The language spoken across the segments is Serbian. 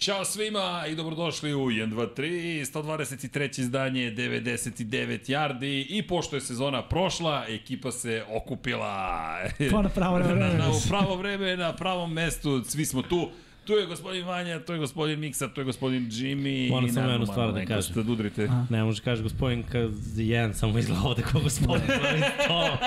Ćao svima i dobrodošli u 1, 2, 3, 123. izdanje, 99 yardi i pošto je sezona prošla, ekipa se okupila. Pa na pravo vreme. na, na, u pravo vreme, na pravom mestu, svi smo tu. Tu je gospodin Vanja, tu je gospodin Miksa, tu je gospodin Jimmy. Moram samo jednu stvar da kažem. Da udrite. Ne može kaže gospodin kad jedan samo izgleda ovde kao gospodin. to,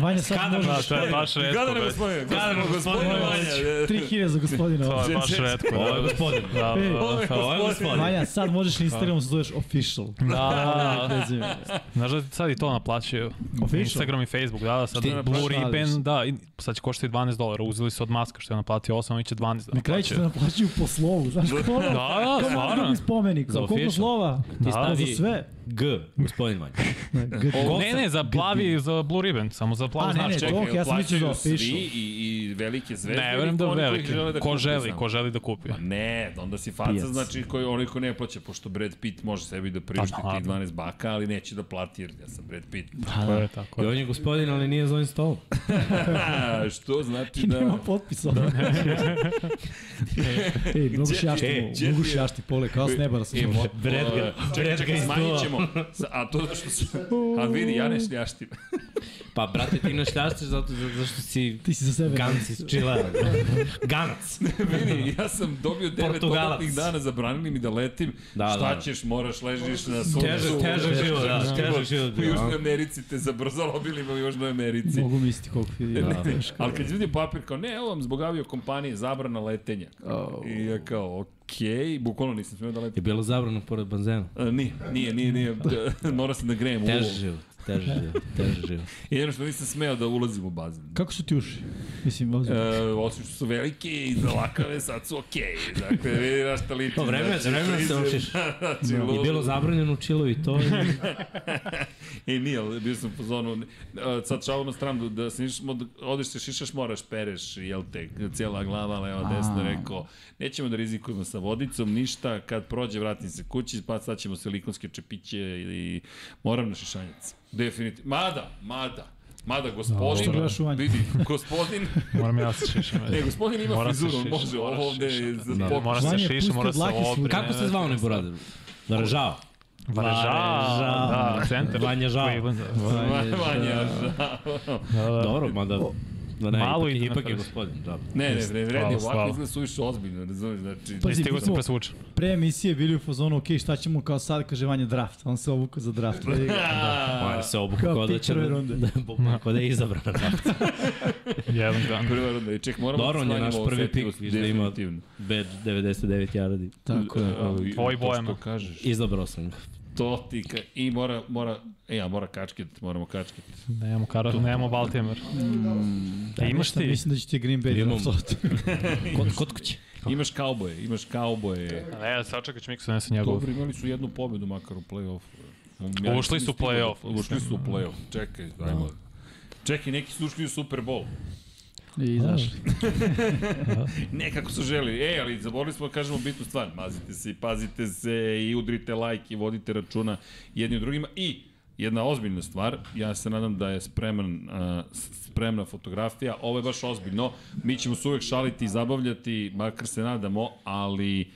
Vanja sad Kada možeš... Da, to je baš redko. Gledane već. gospodine, Gledane, gospodin Vanja. 3000 za gospodina. To je baš redko. ovo je gospodin. Da, da, da. Ovo je gospodin. Vanja, sad možeš na Instagramu se zoveš official. Da, da, da. Znaš da sad i to naplaćaju. Official? Instagram i Facebook, da, da, sad Blue Ribbon, da, sad će koštati 12 dolara, uzeli su od maska što je naplatio 8, oni će 12 da Će te naplaćaju. naplaćuju po slovu, znaš ko ono? Da, da, stvarno. drugi spomenik, Za koliko slova? Ti Da, stavi za sve. G, gospodin Vanja. G- Ne, ne, za plavi, za Blue Ribbon, samo za A, plavu ne, ne, značku. to- ja sam mislio za plaćaju official. svi i, i velike zvezde. Ne, verujem da žele da Ko želi, ko želi da kupi. Pa ne, onda si faca, Pijac. znači koji, onaj ko ne plaća, pošto Brad Pitt može sebi da priušti Pa, tih naravno. 12 baka, ali neće da plati jer ja sam Brad Pitt. Tako je, tako I on je gospodin, ali nije za ovim stolom. Što znači I nema da... Ej, mnogo ej, gdje mnogo ti je- šjašti pole, kao s neba da se E, mo- Brad ga- čekaj, Brad čekaj, ga iz smanjit stola. ćemo. A to što su... A vidi, ja ne šljaštim. Pa, brate, ti ne šljaštiš zato, zašto si Ti si za sebe. Gans iz Čila. Gans. vidi, ja sam dobio 9 Portugalac. dodatnih dana, zabranili mi da letim. Da, Šta da. ćeš, moraš, ležiš na suncu. Težak, težak život, da, težak život. U Južnoj? Americi te zabrzalobili u Južnoj Americi. Mogu misliti koliko je. Ne, Da, ali kad vidim papir kao, ne, evo vam zbog avio kompanije zabrana letenja. Oh. I ja kao, okej, bukvalno nisam smio da Je letim. bilo zabrano pored benzena. A, nije, nije, nije, nije, mora sam da grejem u Teži ulo. život, teži život, teži život. I jedno što nisam smeo da ulazim u bazen. Kako su ti uši? Mislim, ozim. E, osim što su velike i lakave, sad su okej. Dakle, vidi na šta liči. To vreme, znači, vreme se priđem- učiš. znači, I ludo. bilo zabranjeno u Čilu i to. I... E, nije, ali bio sam u zonu, sad šalu na stranu, da se nišamo, da odeš se šišaš, moraš, pereš, jel te, cijela glava, leva, desna, rekao, nećemo da rizikujemo sa vodicom, ništa, kad prođe, vratim se kući, pa sad ćemo silikonske čepiće ili moram na šišanjac. Definitivno. Mada, mada, Mada, gospodin, vanju? vidi, gospodin, Moram ja se šišam. e, gospodin ima Mora frizuru, on šiša, može, ovo ovde je za Da, pokus. mora se Vanja, šiša, pusti mora se obrne. Kako se zvao onaj brother? Varežao. Varežao, da, centar. Vanja Žao. Cleveland. Vanja, Da, da. Dobro, mada... Da ne, Malo ipak, ide na ipak je gospodin, da. Ne, ne, ne, vredi, Hvala, ovako izgleda suviše ozbiljno, razumiješ, znači... Pa, Nisi stigo se smo- presvučen. Pre emisije bili u fazonu, ok, šta ćemo kao sad, kaže Vanja draft. On se obukao za draft. Vidi ga. Pa se obuku Kao kao da će... Da, da, kao da je izabran. Jedan dan. Prva runda, i ček, moramo Dobro, on je naš prvi pik, da ima. Bad 99 yardi. Tako je. Tvoj. Što kažeš, Izabrao sam ga. To ti ka, i mora, mora, e, ja, mora kačket, moramo kačket. Nemamo kara, nemamo Baltimore. Da, imaš ti? Mislim da će ti Green Bay Imam. draft. Kod, kod kuće. Imaš kauboje, imaš kauboje. Ne, sačekat ću Miksa nese njegov. Dobro, imali su jednu pobedu makar u play-offu. Ušli su u play-off. Ušli su u play-off, čekaj, ajmo. Čekaj, neki su ušli u Super Bowl. I izašli. Ne kako su želi. E, ali zaboravili smo da kažemo bitnu stvar. Mazite se i pazite se i udrite like i vodite računa jedni u drugima. I jedna ozbiljna stvar, ja se nadam da je spreman, uh, spremna fotografija. Ovo je baš ozbiljno. Mi ćemo se uvek šaliti i zabavljati, makar se nadamo, ali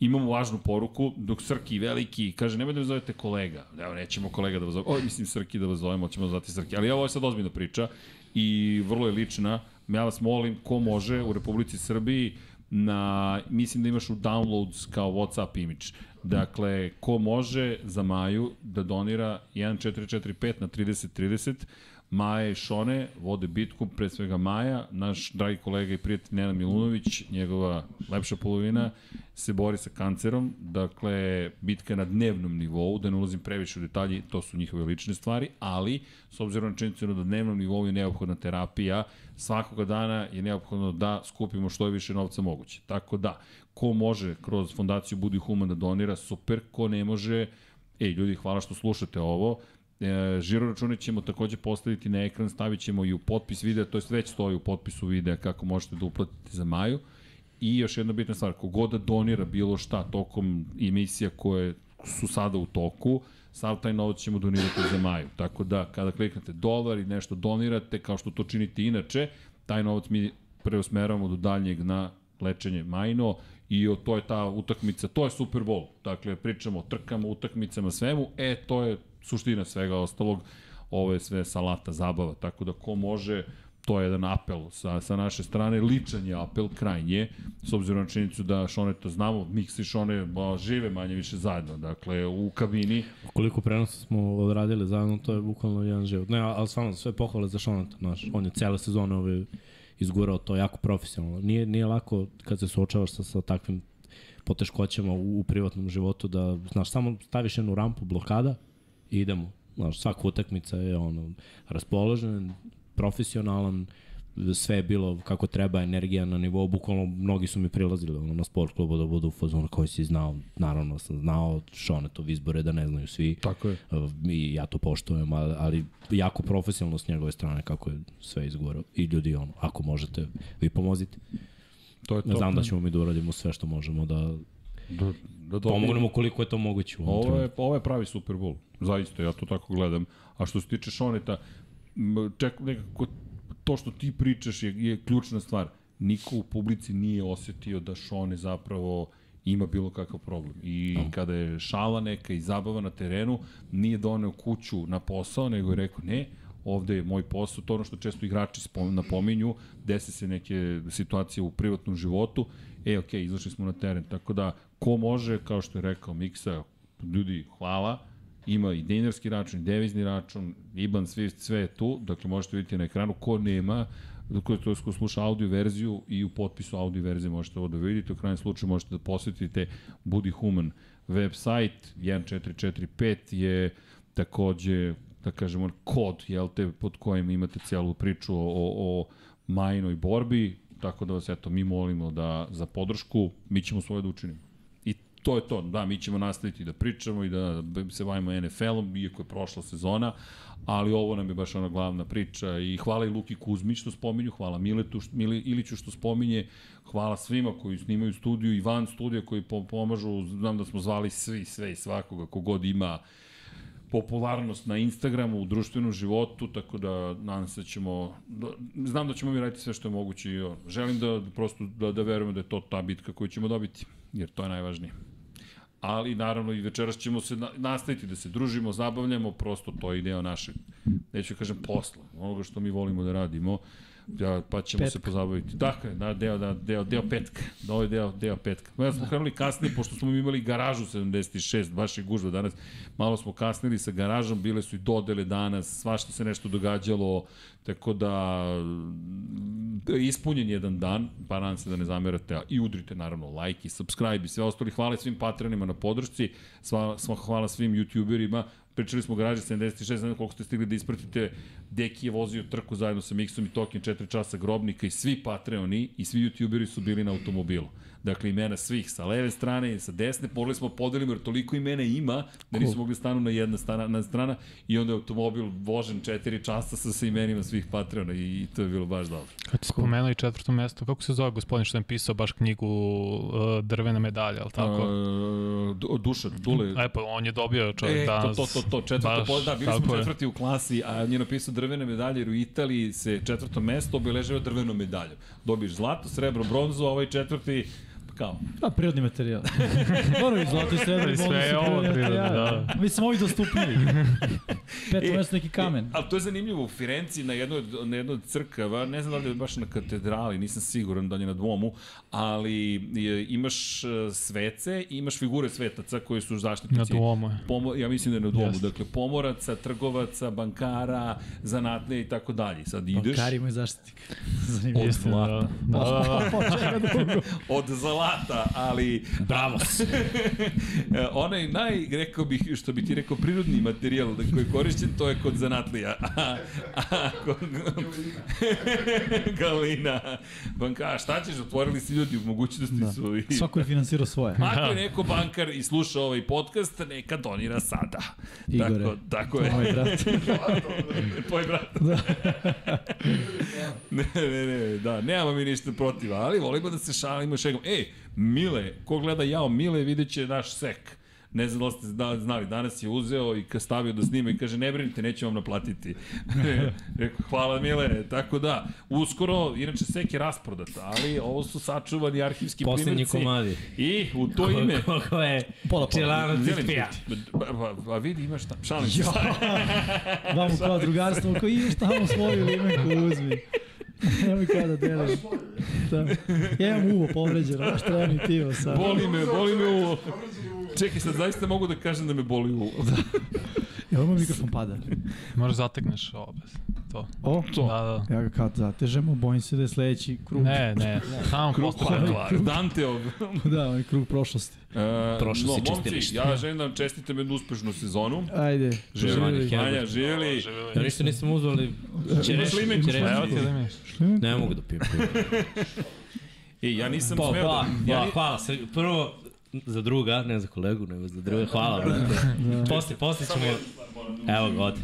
imamo važnu poruku, dok Srki veliki kaže, nemoj da me zovete kolega. Evo, nećemo kolega da vas zovemo. O, mislim Srki da vas zovemo, ćemo zvati Srki. Ali ovo je sad ozbiljna priča i vrlo je lična. Ja vas molim, ko može u Republici Srbiji, na, mislim da imaš u downloads kao Whatsapp image. Dakle, ko može za Maju da donira 1445 na 3030, Maja i Šone vode bitku, pre svega Maja, naš dragi kolega i prijatelj Nena Milunović, njegova lepša polovina, se bori sa kancerom, dakle, bitka je na dnevnom nivou, da ne ulazim previše u detalji, to su njihove lične stvari, ali, s obzirom na činjenicu da na dnevnom nivou je neophodna terapija, svakoga dana je neophodno da skupimo što je više novca moguće. Tako da, ko može kroz fondaciju Budi Human da donira, super, ko ne može, ej, ljudi, hvala što slušate ovo, E, žiro račune ćemo takođe postaviti na ekran, stavit ćemo i u potpis videa, to jest već stoji u potpisu videa kako možete da uplatite za Maju. I još jedna bitna stvar, kogod da donira bilo šta tokom emisija koje su sada u toku, sav taj novac ćemo donirati za Maju. Tako da, kada kliknete dolar i nešto donirate, kao što to činite inače, taj novac mi preusmeravamo do daljnjeg na lečenje Majno i o, to je ta utakmica, to je Super Bowl. Dakle, pričamo o trkama, utakmicama, svemu, e, to je suština svega ostalog. Ovo je sve salata, zabava, tako da ko može, to je jedan apel sa, sa naše strane, ličan je apel, krajnje, s obzirom na činjenicu da Šoneta znamo, Mix i Šone ba, žive manje više zajedno, dakle, u kabini. Koliko prenosa smo odradili zajedno, to je bukvalno jedan život. Ne, ali stvarno, sve pohvale za Šonata, znaš, on je cele sezone ove izgurao to jako profesionalno. Nije, nije lako kad se suočavaš sa, sa takvim poteškoćama u, u privatnom životu da, znaš, samo staviš jednu rampu, blokada idemo. Znaš, svaka utakmica je ono, raspoložen, profesionalan, sve je bilo kako treba, energija na nivou, bukvalno mnogi su mi prilazili ono, na sport klubu da budu u fazonu koji si znao, naravno sam znao Šonetov izbore da ne znaju svi. Tako je. I ja to poštujem, ali, ali jako profesionalno s njegove strane kako je sve izgorao. I ljudi, ono, ako možete, vi pomozite. To je to. Znam da ćemo mi da uradimo sve što možemo da, Da, da pomognemo koliko je to moguće u Ovo je, ovo je pravi Super Bowl. Zaista, ja to tako gledam. A što se tiče Šoneta, ček, nekako to što ti pričaš je, je ključna stvar. Niko u publici nije osetio da Šone zapravo ima bilo kakav problem. I no. kada je šala neka i zabava na terenu, nije doneo kuću na posao, nego je rekao ne, ovde je moj posao, to ono što često igrači napominju, desi se neke situacije u privatnom životu, e, ok, izašli smo na teren, tako da, ko može, kao što je rekao Miksa, ljudi, hvala, ima i dinarski račun, i devizni račun, IBAN, sve, sve je tu, dakle možete vidjeti na ekranu, ko nema, ko, to ko sluša audio verziju i u potpisu audio verzije možete ovo da vidite, u krajnjem slučaju možete da posetite Budi Human website, 1445 je takođe, da kažemo, kod, jel te, pod kojim imate celu priču o, o, majnoj borbi, tako da vas, eto, mi molimo da za podršku, mi ćemo svoje da učinimo. I to je to, da, mi ćemo nastaviti da pričamo i da se bavimo NFL-om, iako je prošla sezona, ali ovo nam je baš ona glavna priča. I hvala i Luki Kuzmić što spominju, hvala Miletu, Mili, Iliću što spominje, hvala svima koji snimaju studiju i van studija koji po- pomažu, znam da smo zvali svi, sve i svakoga, kogod ima popularnost na Instagramu, u društvenom životu, tako da nadam se da ćemo, da, znam da ćemo mi raditi sve što je moguće i želim da prosto da, da verujemo da je to ta bitka koju ćemo dobiti, jer to je najvažnije. Ali naravno i večeras ćemo se na, nastaviti da se družimo, zabavljamo, prosto to je deo našeg, neću da kažem posla, onoga što mi volimo da radimo, Ja, pa ćemo petka. se pozabaviti. Dakle, da, deo, da, deo, deo petka. Da, ovo je deo, deo petka. Ja smo krenuli kasnije, pošto smo imali garažu 76, baš je gužva danas. Malo smo kasnili sa garažom, bile su i dodele danas, svašta se nešto događalo, tako da da je ispunjen jedan dan, pa nadam se da ne zamerate, i udrite naravno like i subscribe i sve ostali. Hvala svim patronima na podršci, sva, sva, hvala svim youtuberima, pričali smo garaži 76, ne znam koliko ste stigli da ispratite, Deki je vozio trku zajedno sa Mixom i Tokijem 4 časa grobnika i svi Patreoni i svi youtuberi su bili na automobilu. Dakle, imena svih sa leve strane i sa desne, pogledali smo podelimo jer toliko imena ima da nisu mogli stanu na jedna strana, na strana i onda je automobil vožen 4 časa sa, sa imenima svih Patreona i, to je bilo baš dobro. Kad ti spomenuo i četvrto mesto, kako se zove gospodin što je pisao baš knjigu uh, Drvena medalja, ali tako? Uh, Du- Duša, Dule, E pa on je dobio čovjek E, danas. to, to, to, to, četvrto, baš, da, bili smo je. četvrti u klasi, a on je napisao drvene medalje, jer u Italiji se četvrto mesto obeležava drvenom medaljom. Dobiješ zlato, srebro, bronzu, a ovaj četvrti, kao, Pa, prirodni materijal. Moraju i zlato i srebro i Sve je ovo prirodno, da. Mislim, ovi dostupniji. Peto mesto neki kamen. E, ali to je zanimljivo, u Firenci na jednoj, na jednoj crkava, ne znam da li je baš na katedrali, nisam siguran da li je na dvomu, ali je, imaš e, svece i imaš figure svetaca koji su zaštitnici. Na Duomu je. Pomo, ja mislim da je na domu, Jeste. dakle pomoraca, trgovaca, bankara, zanatle i tako dalje. Sad ideš Bankari imaju zaštitnik. Zanimljivo. Od zlata. da. Da, da, da. Drugo. od zlata, ali Bravo! E, onaj naj, rekao bih, što bi ti rekao, prirodni materijal da- koji je korišćen, to je kod zanatlija. A, a, kod, Galina. Banka, šta ćeš, otvorili si ljudi, u mogućnosti Da. su i... Svako je finansirao svoje. Ako je neko bankar i sluša ovaj podcast, neka donira sada. Igore. Tako, tako je. moj brat. Tvoj brat. ne, ne, ne, da, nemamo mi ništa protiv, ali volimo da se šalimo šegom. E, Mile, ko gleda jao Mile, vidjet će naš sek. Ne znam da li ste zna- znali, danas je uzeo i stavio da snima i kaže ne brinite, neću vam naplatiti. Rekao, hvala Mile, tako da, uskoro, inače sek je rasprodat, ali ovo su sačuvani arhivski Poslednji primjerci. komadi. I u to ime... Koliko je Pola, pola. čelanac. Pa, pa, pa vidi, imaš šta, šalim se. Vamo kao drugarstvo, ako imaš tamo svoju limenku, uzmi. Nemoj kao da deliš. Da. Ja imam uvo povređeno, baš treba mi pivo sad. Boli me, boli me uvo. Čekaj, sad zaista mogu da kažem da me boli uvo. Evo moj mikrofon pada. Možeš zatekneš ovo bez. To. O, To. Da, da. ja ga kao zatežemo, bojim se da je sledeći krug. Ne, ne, samo Krug posle. pakla, Danteov. Da, ovaj krug prošlosti. E, Prošlo no, si momci, čistilište. ja želim da vam čestitam jednu uspešnu sezonu. Ajde. Herbert. Vanja, živjeli. Ja ništa nisam uzao, ali ćereš, limenku? ćereš. Evo ti da mi. Ne mogu da pijem pivo. E, ja nisam Pa, smeo da... Ja, hvala, hvala. Prvo, za druga, ne za kolegu, nego za druga. Hvala, brate. Posle, posle ćemo... Evo ga, odi.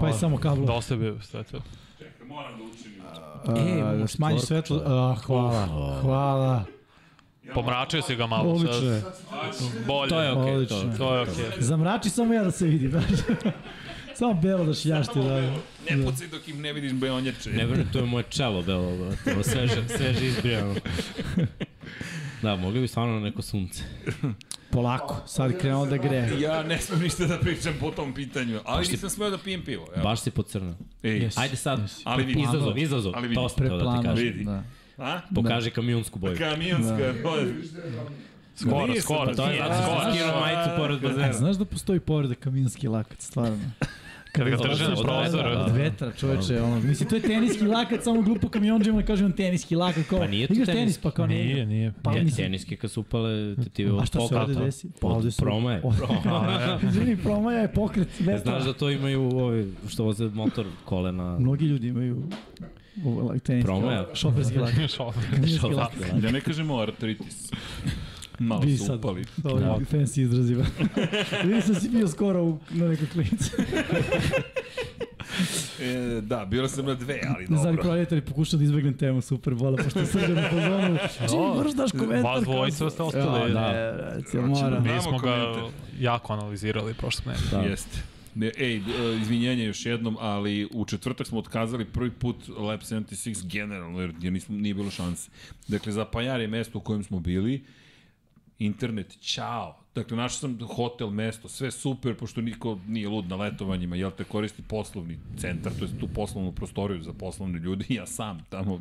Pa je samo kablo. Dosta je bio sve to. moram da učinim. E, da imamo smanji svetlo. A, hvala, hvala. Pomračio si ga malo Odlično. Bolje. To je okej, Odlično. to, To je okej. Zamrači samo ja da se vidi, znaš. Samo belo da šljašti da. Ne pucaj dok im ne vidiš beonjače. Ne vrne, to je moje čelo belo, brate. Ovo sveže, sveže izbrijano. Da, mogli bi stvarno na neko sunce. Polako, sad krenuo da greje. Ja ne smem ništa da pričam po tom pitanju, ali nisam smeo da pijem pivo. Evo. Baš si pocrnao. Ej, Jesi. Ajde sad, Jesi. Ali vidi. izazov, izazov. Ali vidi. To sam teo da ti kažem. Vidi. Da. a? Pokaži kamionsku boju. Kamionska, da. Skoro, Nije skoro. sad To je zato što skoro. sam skinuo majicu pored A, bazena. znaš da postoji povreda kaminski lakat, stvarno. Kada ga drže na prozoru. Od vetra, čoveče, ono, mislim, to je teniski lakat, samo glupo kamionđima kažem teniski lakat, kao, Pa nije to tenis. tenis, pa kao nije. Nije, nije. Pa Je, mislim, teniske kad su upale tetive a od šta se ovde desi? Pa ovde Od su- promaje. Izvini, promaja je pokret vetra. Znaš da to imaju ovi što voze motor kolena. Mnogi ljudi imaju ovo, like, teniski, Promaja. šoferski lakat. Šofer. Kamijonski lakat. Da ne kažemo artritis. Malo Vidi su sad, upali. ovo je fancy izraziva. Vidi sam si bio skoro u, na nekoj klinici. E, da, bilo sam na dve, ali Ne znam, dobro. prodajatelji pokušao da izbegnem temu Superbola, pošto sam ga na pozonu. Čini, moraš daš komentar. Vas dvojica ste ostali. Ja, da. recimo, moram. Znamo Mi smo ga jako analizirali prošle nedelje. Da. Jeste. Ne, ej, e, izvinjenje još jednom, ali u četvrtak smo otkazali prvi put Lab 76 generalno, jer, jer nismo, nije bilo šanse. Dakle, za Pajar je mesto u kojem smo bili, internet, čao. Dakle, našao sam hotel, mesto, sve super, pošto niko nije lud na letovanjima, jel te koristi poslovni centar, to je tu poslovnu prostoriju za poslovne ljudi, ja sam tamo,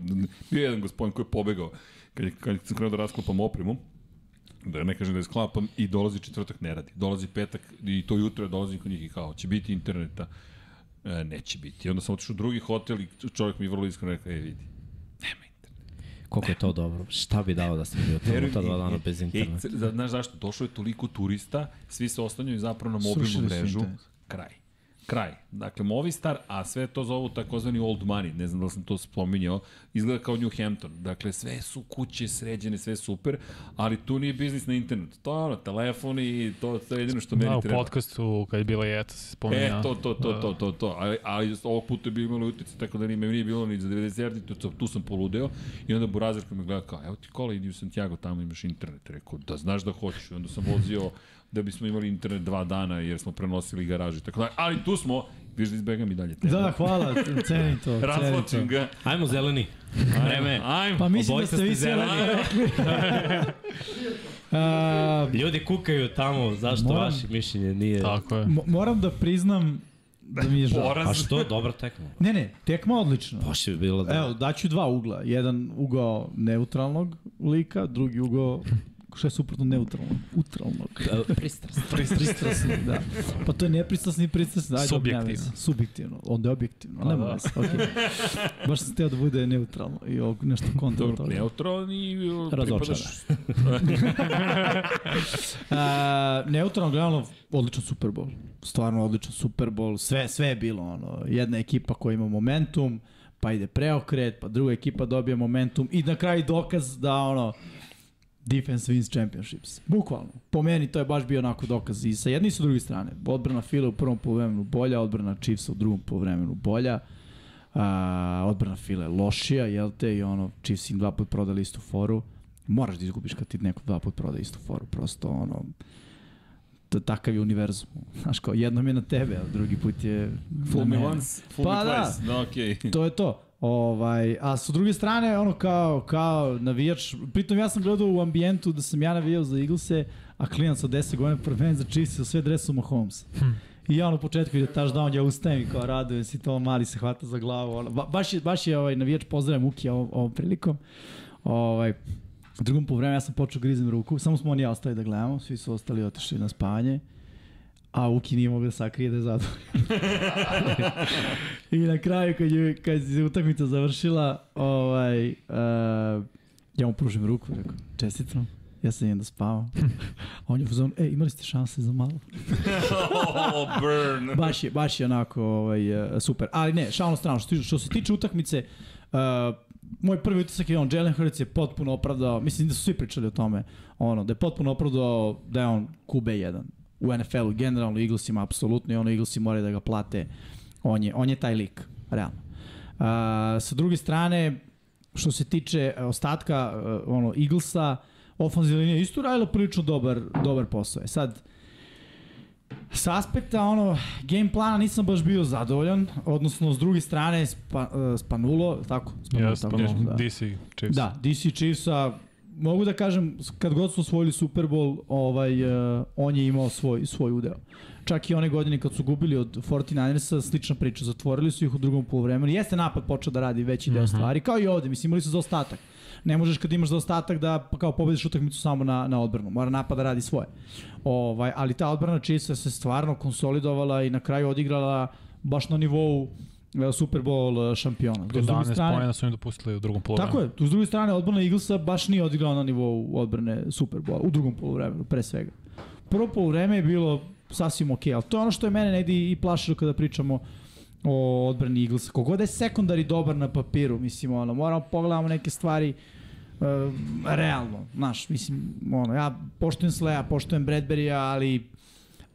bio je jedan gospodin koji je pobegao, kad, je, kad sam krenuo da rasklapam opremu, da ne kažem da je sklapam i dolazi četvrtak ne radi. Dolazi petak i to jutro dolazi kod njih i kao, će biti interneta. E, neće biti. I onda sam otišao u drugi hotel i čovjek mi vrlo iskreno rekao, e vidi. Koliko je to dobro. Šta bi dao da sam bio tamo ta dva dana bez interneta? Ej, c- znaš zašto? Došlo je toliko turista, svi se ostanjaju zapravo na mobilnu mrežu. Kraj. Kraj. Dakle, Movistar, a sve to zovu takozvani old money, ne znam da li sam to spominjao, izgleda kao New Hampton. Dakle, sve su kuće sređene, sve super, ali tu nije biznis na internetu. To je ono, telefoni, to, to je jedino što meni Da, u treba. podcastu kad je bila Jeta se spominja. E, to, to, to, to, to, to. Ali, ali ovog puta bi imali utjeci, tako da nije, nije bilo ni za 90 jardi, tu, tu sam poludeo. I onda Burazir koji me gleda kao, evo ti kola, idi u Santiago, tamo imaš internet. Rekao, da znaš da hoćeš. I onda sam vozio da bismo imali internet dva dana jer smo prenosili garažu. i Tako da, ali tu smo, vidiš da izbegam i dalje. temu. Da, hvala, cenim to. to. ga. Ajmo zeleni. Vreme. Ajmo. Pa mislim da Obojica ste vi zeleni. A, Ljudi kukaju tamo, zašto Moram- vaše mišljenje nije... Tako je. mo- moram da priznam da mi je žao. Poraz. A što? Dobra tekma. Ne, ne, tekma odlična. Baš je bila da... Evo, daću dva ugla. Jedan ugao neutralnog lika, drugi ugao što je suprotno neutralnog, utralnog. E, Pristrasno. Pristrasni, da. Pa to je nepristrasni i pristrasni. Ajde, Subjektivno. Subjektivno. Onda je objektivno. Nema da. veze. Okay. Baš sam teo da bude neutralno i ovog nešto kontra Dobro, toga. i Razočaran. pripadaš... A, neutralno gledano, odličan Super Bowl. Stvarno odličan Super Bowl. Sve, sve je bilo. Ono. Jedna ekipa koja ima momentum, pa ide preokret, pa druga ekipa dobije momentum i na kraju dokaz da ono defense wins championships. Bukvalno. Po meni to je baš bio onako dokaz i sa jedne i sa druge strane. Odbrana Fila u prvom poluvremenu bolja, odbrana Chiefsa u drugom poluvremenu bolja. A, odbrana Fila je lošija, jel te, i ono, Chiefs im dva put prodali istu foru. Moraš da izgubiš kad ti neko dva put proda istu foru, prosto ono, to, takav je univerzum. Znaš kao, jednom je na tebe, a drugi put je Fool na me once, fool Pa me da. twice. No, okej. To je to. Ovaj, a sa druge strane, ono kao, kao navijač, pritom ja sam gledao u ambijentu da sam ja navijao za Eaglese, a klinac od 10 godina protiv mene za Chiefs sa sve dresu Mahomes. I ja ono u početku ide touchdown, ja ustajem i kao radujem se, to mali se hvata za glavu. Ono. Ba, baš je, baš je ovaj, navijač, pozdravljam Uki ovom, ovom prilikom. Ovaj, drugom po ja sam počeo grizem ruku, samo smo oni ja ostali da gledamo, svi su ostali otišli na spavanje. A Uki nije mogao da sakrije da je zadovoljan. I na kraju kad je, kad se utakmica završila, ovaj, uh, ja mu pružim ruku, rekao, čestitam, ja sam jedan da spavam. A on je uzao, e, imali ste šanse za malo. oh, burn. Baš je, baš je onako ovaj, uh, super. Ali ne, šalno strano, što, što se tiče utakmice, uh, moj prvi utisak je on, Jalen Hurts je potpuno opravdao, mislim da su svi pričali o tome, ono, da je potpuno opravdao da je on QB1 u NFL-u, generalno Eaglesima, apsolutno, i ono Eaglesi moraju da ga plate, on je, on je taj lik, realno. Uh, sa druge strane, što se tiče ostatka uh, ono Eaglesa, ofenzivna linija isto radila prilično dobar, dobar posao. E sad, Sa aspekta ono, game plana nisam baš bio zadovoljan, odnosno s druge strane spa, uh, Spanulo, tako? Spanulo, Jeste, tako pa nešto, da. DC Chiefs. Da, DC Chiefsa, mogu da kažem, kad god su osvojili Super Bowl, ovaj, uh, on je imao svoj, svoj udeo. Čak i one godine kad su gubili od 49ersa, slična priča, zatvorili su ih u drugom polovremenu. Jeste napad počeo da radi veći deo Mhm. stvari, kao i ovde, mislim, imali su zaostatak. Ne možeš kad imaš zaostatak da pa kao pobediš utakmicu samo na, na odbranu. Mora napad da radi svoje. Ovaj, ali ta odbrana Chiefsa se stvarno konsolidovala i na kraju odigrala baš na nivou Super Bowl e, šampiona. Dok s druge 11 strane- pojena su im dopustili u drugom polovremenu. Tako je, s druge strane odbrana Eaglesa baš nije odigrala na nivou odbrane Super Bowl, u drugom polovremenu, pre svega. Prvo polovreme je bilo sasvim okej, ali to je ono što je mene negdje i plašilo kada pričamo o odbrani Eaglesa. Kogod je sekundari dobar na papiru, mislim, ono, moramo pogledamo neke stvari uh, realno, znaš, mislim, ono, ja poštujem Sleja, poštujem Bradbury-a, ali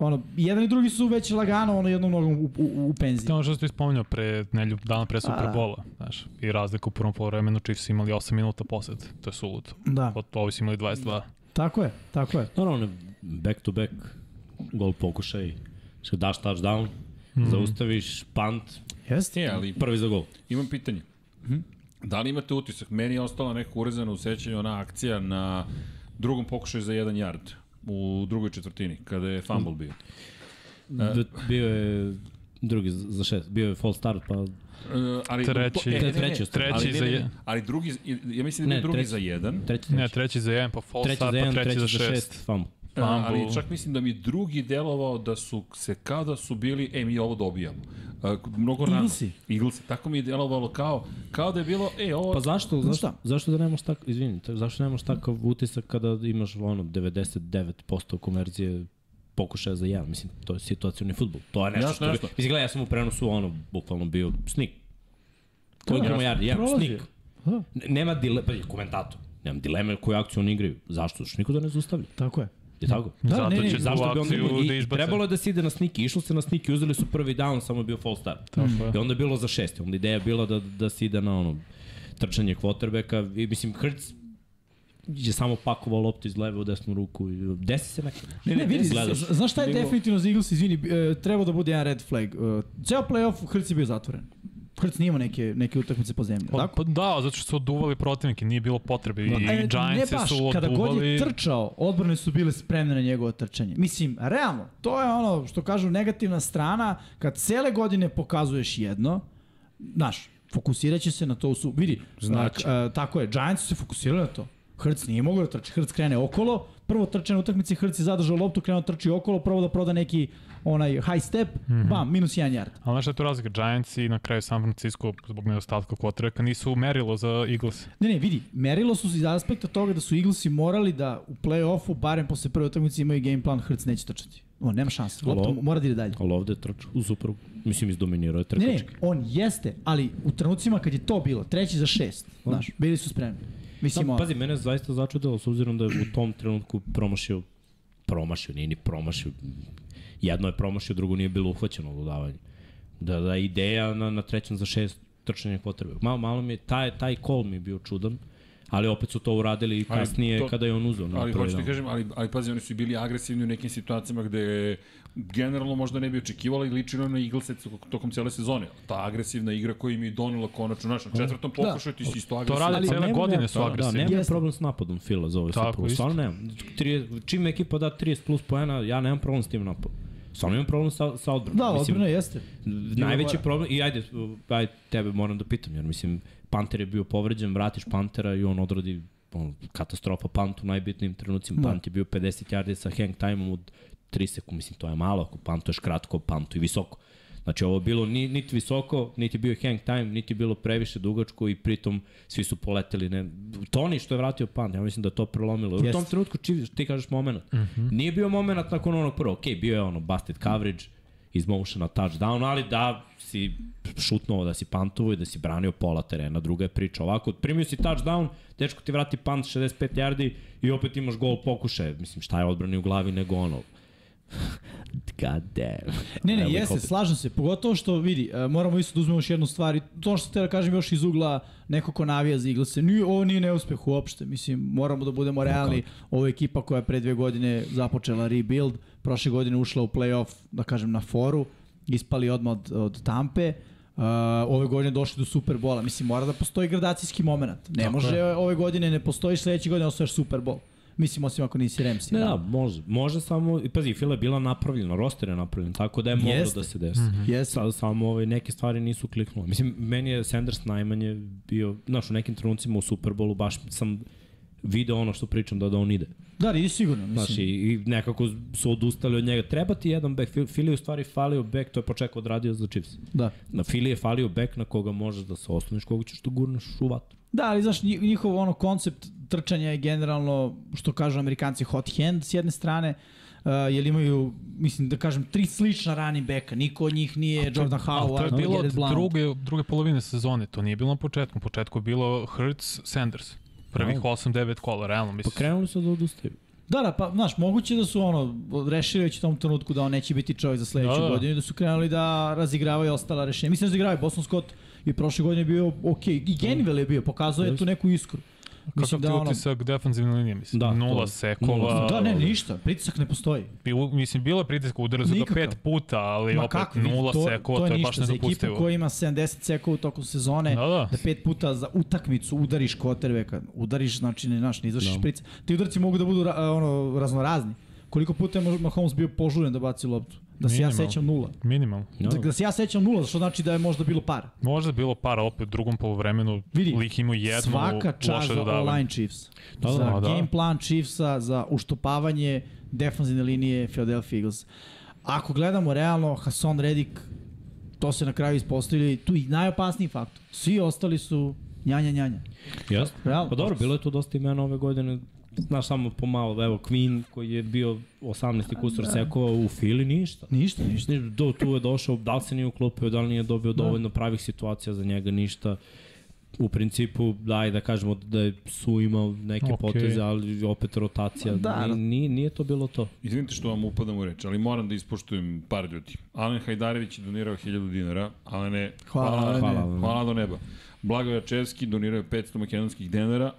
ono, jedan i drugi su već lagano ono jednom nogom u, u, u penziji. To je ono što ti spominjao pre nelju dana pre A, Super da. Znaš, i razlika u prvom polovremenu Chiefs imali 8 minuta posed, to je suludo. Da, Od ovi su imali 22. tako je, tako je. Naravno, back to back gol pokušaj, što daš touchdown, mm. zaustaviš punt, Jeste? E, ali prvi za gol. imam pitanje. Da li imate utisak? Meni je ostala neka urezana u sećanju ona akcija na drugom pokušaju za jedan yard u drugoj četvrtini, kada je fumble bio. Da, bio je drugi za šest, bio je false start, pa Uh, ali, Treći. e, ne, Treći ali, Treći ne, za ne, ne, je- ali drugi, ja mislim da je Ne, drugi treći. za jedan, treći, Ne, treći, treći za jedan, pa false treći start, za pa jedan, treći, za šest. šest, fumble. A, ali čak mislim da mi drugi delovao da su se kao da su bili, e mi ovo dobijamo. A, mnogo rano. Eaglesi. Eaglesi. Tako mi je delovalo kao, kao da je bilo, e ovo... Pa zašto, zašto, šta? zašto da nemaš tak, izvini, zašto nemaš takav utisak kada imaš ono 99% konverzije pokušaja za jedan, mislim, to je situacijni futbol. To je nešto Jasno, što... jasno. Mislim, gledaj, ja sam u prenosu, ono, bukvalno bio snik. Koliko jasno. yardi? Jedan Prolazi. snik. Da, N- Nema dileme, pa je komentator. Nemam dileme koju akciju oni igraju. Zašto? Što niko da ne zaustavlja. tako je. Je tako? Da, Zato ne, ne, će Zašto bi onda akciju imali? da izbace. trebalo je da se ide na sniki. Išlo se na sniki, uzeli su prvi down, samo je bio false start. Tako je. I onda je bilo za šest. Onda ideja je bila da, da se ide na ono trčanje quarterbacka. I mislim, Hrc je samo pakovao loptu iz leve u desnu ruku i desi se neko. Ne, ne, vidi, gledaš. znaš šta je definitivno za Eagles, izvini, e, treba da bude jedan red flag. E, ceo playoff Hrc je bio zatvoren. Hrc nije imao neke, neke utakmice po zemlji, Pa, tako? pa da, zato što su oduvali protivnike, nije bilo potrebe. I E, ne Giants baš, su kada god oduvali... je trčao, odbrane su bile spremne na njegovo trčanje. Mislim, realno, to je ono što kažu negativna strana, kad cele godine pokazuješ jedno, znaš, fokusirat će se na to, su, vidi, Znači. a, a, tako je, Giants su se fokusirali na to. Hrc nije mogao da trči, Hrc krene okolo, prvo trče na utakmici, Hrc je zadržao loptu, krenuo da trči okolo, prvo da proda neki onaj high step, mm -hmm. bam, minus jedan yard. Ali znaš šta je tu razlika? Giants i na kraju San Francisco zbog nedostatka quarterbacka nisu merilo za Eagles. Ne, ne, vidi, merilo su iz aspekta toga da su Eaglesi morali da u play-offu, barem posle prve utakmice imaju game plan, Hrc neće trčati. On nema šanse, lopta mora da ide dalje. Ali ovde je trč u super, mislim, izdominirao je Ne, ne, trkački. on jeste, ali u trenucima kad je to bilo, treći za šest, znaš, bili su spremni. Mislim, Sam, pazi, mene je zaista začudilo, s obzirom da je u tom trenutku promašio, promašio, nije ni promašio, jedno je promašio, drugo nije bilo uhvaćeno u dodavanju. Da, da ideja na, na trećem za šest trčanje potrebe. Malo, malo mi je, taj, taj call mi je bio čudan, Ali opet su to uradili i kasnije to- kada je on uzeo. na Ali hoću ti dan. kažem, ali, ali pazi, oni su bili agresivni u nekim situacijama gde generalno možda ne bi očekivali i ličilo na Eaglese tokom cijele sezone. Ta agresivna igra koja im je donela konačno, znaš, na četvrtom pokušaju ti si isto To agresivan. rade Ali cele godine su Da, da, agresivni. nemam Jeste. problem s napadom Fila za ovaj Tako, Super Bowl. isto. Stvarno nemam. Čim ekipa da 30 plus poena, ja nemam problem s tim napadom. Stvarno imam problem sa, sa odbranom. Da, Mislim, odbrana jeste. Najveći problem, i ajde, ajde, tebe moram da pitam, jer mislim, Panter je bio povređen, vratiš Pantera i on odradi on, katastrofa Pant u najbitnijim trenucima. Da. Pant je bio 50 yardi sa hang time od 3 sekunde, mislim, to je malo, ako Pantuješ kratko, Pantu i visoko. Znači ovo bilo ni, niti visoko, niti bio hang time, niti bilo previše dugačko i pritom svi su poleteli. Ne, Toni što je vratio Pant, ja mislim da je to prelomilo. Yes. U tom trenutku či, ti kažeš moment. Mm -hmm. Nije bio moment nakon onog prvog. Ok, bio je ono busted coverage, iz motiona touchdown, ali da si šutnuo, da si pantovo i da si branio pola terena, druga je priča. Ovako, primio si touchdown, dečko ti vrati punt 65 yardi i opet imaš gol pokušaje. Mislim, šta je odbrani u glavi nego ono. God damn. Ne, ne, jeste, slažem se. Pogotovo što, vidi, e, moramo isto da uzmemo još jednu stvar. i To što te da kažem još iz ugla neko ko navija za Eaglese. Nije, ovo nije neuspeh uopšte. Mislim, moramo da budemo realni. Ovo je ekipa koja je pre dve godine započela rebuild. Prošle godine ušla u playoff, da kažem, na foru. Ispali odmah od, od Tampe. Uh, ove godine došli do Superbola. Mislim, mora da postoji gradacijski moment. Ne Tako može je. ove godine, ne postoji sledeće godine, osvojaš Superbol. Mislim, osim ako nisi Ramsey. Ne, da, može. Može samo, i pazi, Fila je bila napravljena, roster je napravljen, tako da je moglo Jeste. da se desi. Mm -hmm. Jeste. Sad samo ove, neke stvari nisu kliknule. Mislim, meni je Sanders najmanje bio, znaš, u nekim trenucima u Superbolu baš sam video ono što pričam da, da on ide. Da, nisi sigurno. Mislim. Znaš, i, i nekako su odustali od njega. Treba ti jedan back. Fili Fili je u stvari falio back, to je počekao odradio za Chiefs. Da. Na Fili je falio back na koga možeš da se osloniš, koga ćeš da gurneš u vatru. Da, ali znaš, nji- njihov ono koncept trčanja je generalno, što kažu amerikanci, hot hand s jedne strane, uh, jer imaju, mislim da kažem, tri slična running backa. Niko od njih nije Jordan Ali to je Howard, bilo od druge, druge polovine sezone, to nije bilo na početku. Na početku je bilo Hurts, Sanders. Prvih Da. 8-9 kola, realno Pa mislim. krenuli su da odustaju. Da, da, pa, znaš, moguće da su ono, rešili već u tom trenutku da on neće biti čovjek za sledeću Da, da. godinu i da su krenuli da razigravaju ostala rešenja. Mislim da razigravaju, Boston Scott i prošle godine je bio ok, i Genville je bio, pokazao je tu neku iskru. Kakav ti da ono- utisak defensivne linije, mislim? Da, Nula to- sekova. nula. Da, ne, ništa, pritisak ne postoji. Bilo, mislim, bilo je pritisak, su ga Nikakav. pet puta, ali Ma opet kako, nula to, sekova, to je, to je ništa baš za ekipu nedopustivo. koja ima 70 sekova u toku sezone, Da, da. da pet puta za utakmicu udariš koterveka, udariš, znači ne, znaš, ne izvršiš Da. šprice. Ti udarci mogu da budu ra, ono, raznorazni. Koliko puta je Mahomes bio požuren da baci loptu? Da se ja sećam nula. Minimalno. No. Da, da se ja sećam nula, što znači da je možda bilo para. Možda je bilo para opet u drugom polovremenu. Vidi, lik imao jednu Svaka čast za dodavanje. online Chiefs. Da, da, za da. game plan Chiefsa, za uštopavanje defanzivne linije Philadelphia Eagles. Ako gledamo realno, Hasson Reddick, to se na kraju ispostavili, tu i najopasniji faktor. Svi ostali su njanja njanja. Jeste. Realno. Pa dobro, bilo je tu dosta imena ove godine. Znaš, samo pomalo, evo, Queen koji je bio 18. kusur sekova u Fili, ništa. Ništa, ništa. Ništa, Do, tu je došao, da li se nije uklopio, da li nije dobio dovoljno pravih situacija za njega, ništa. U principu, daj da kažemo da je su imao neke okay. poteze, ali opet rotacija. Da, Da, da. nije, nije to bilo to. Izvinite što vam upadam u reč, ali moram da ispoštujem par ljudi. Alen Hajdarević je donirao 1000 dinara, Alene, Hvala, hvala, hvala, Hvala. hvala do neba. Blago Jačevski donirao je 500 makedonskih dinara,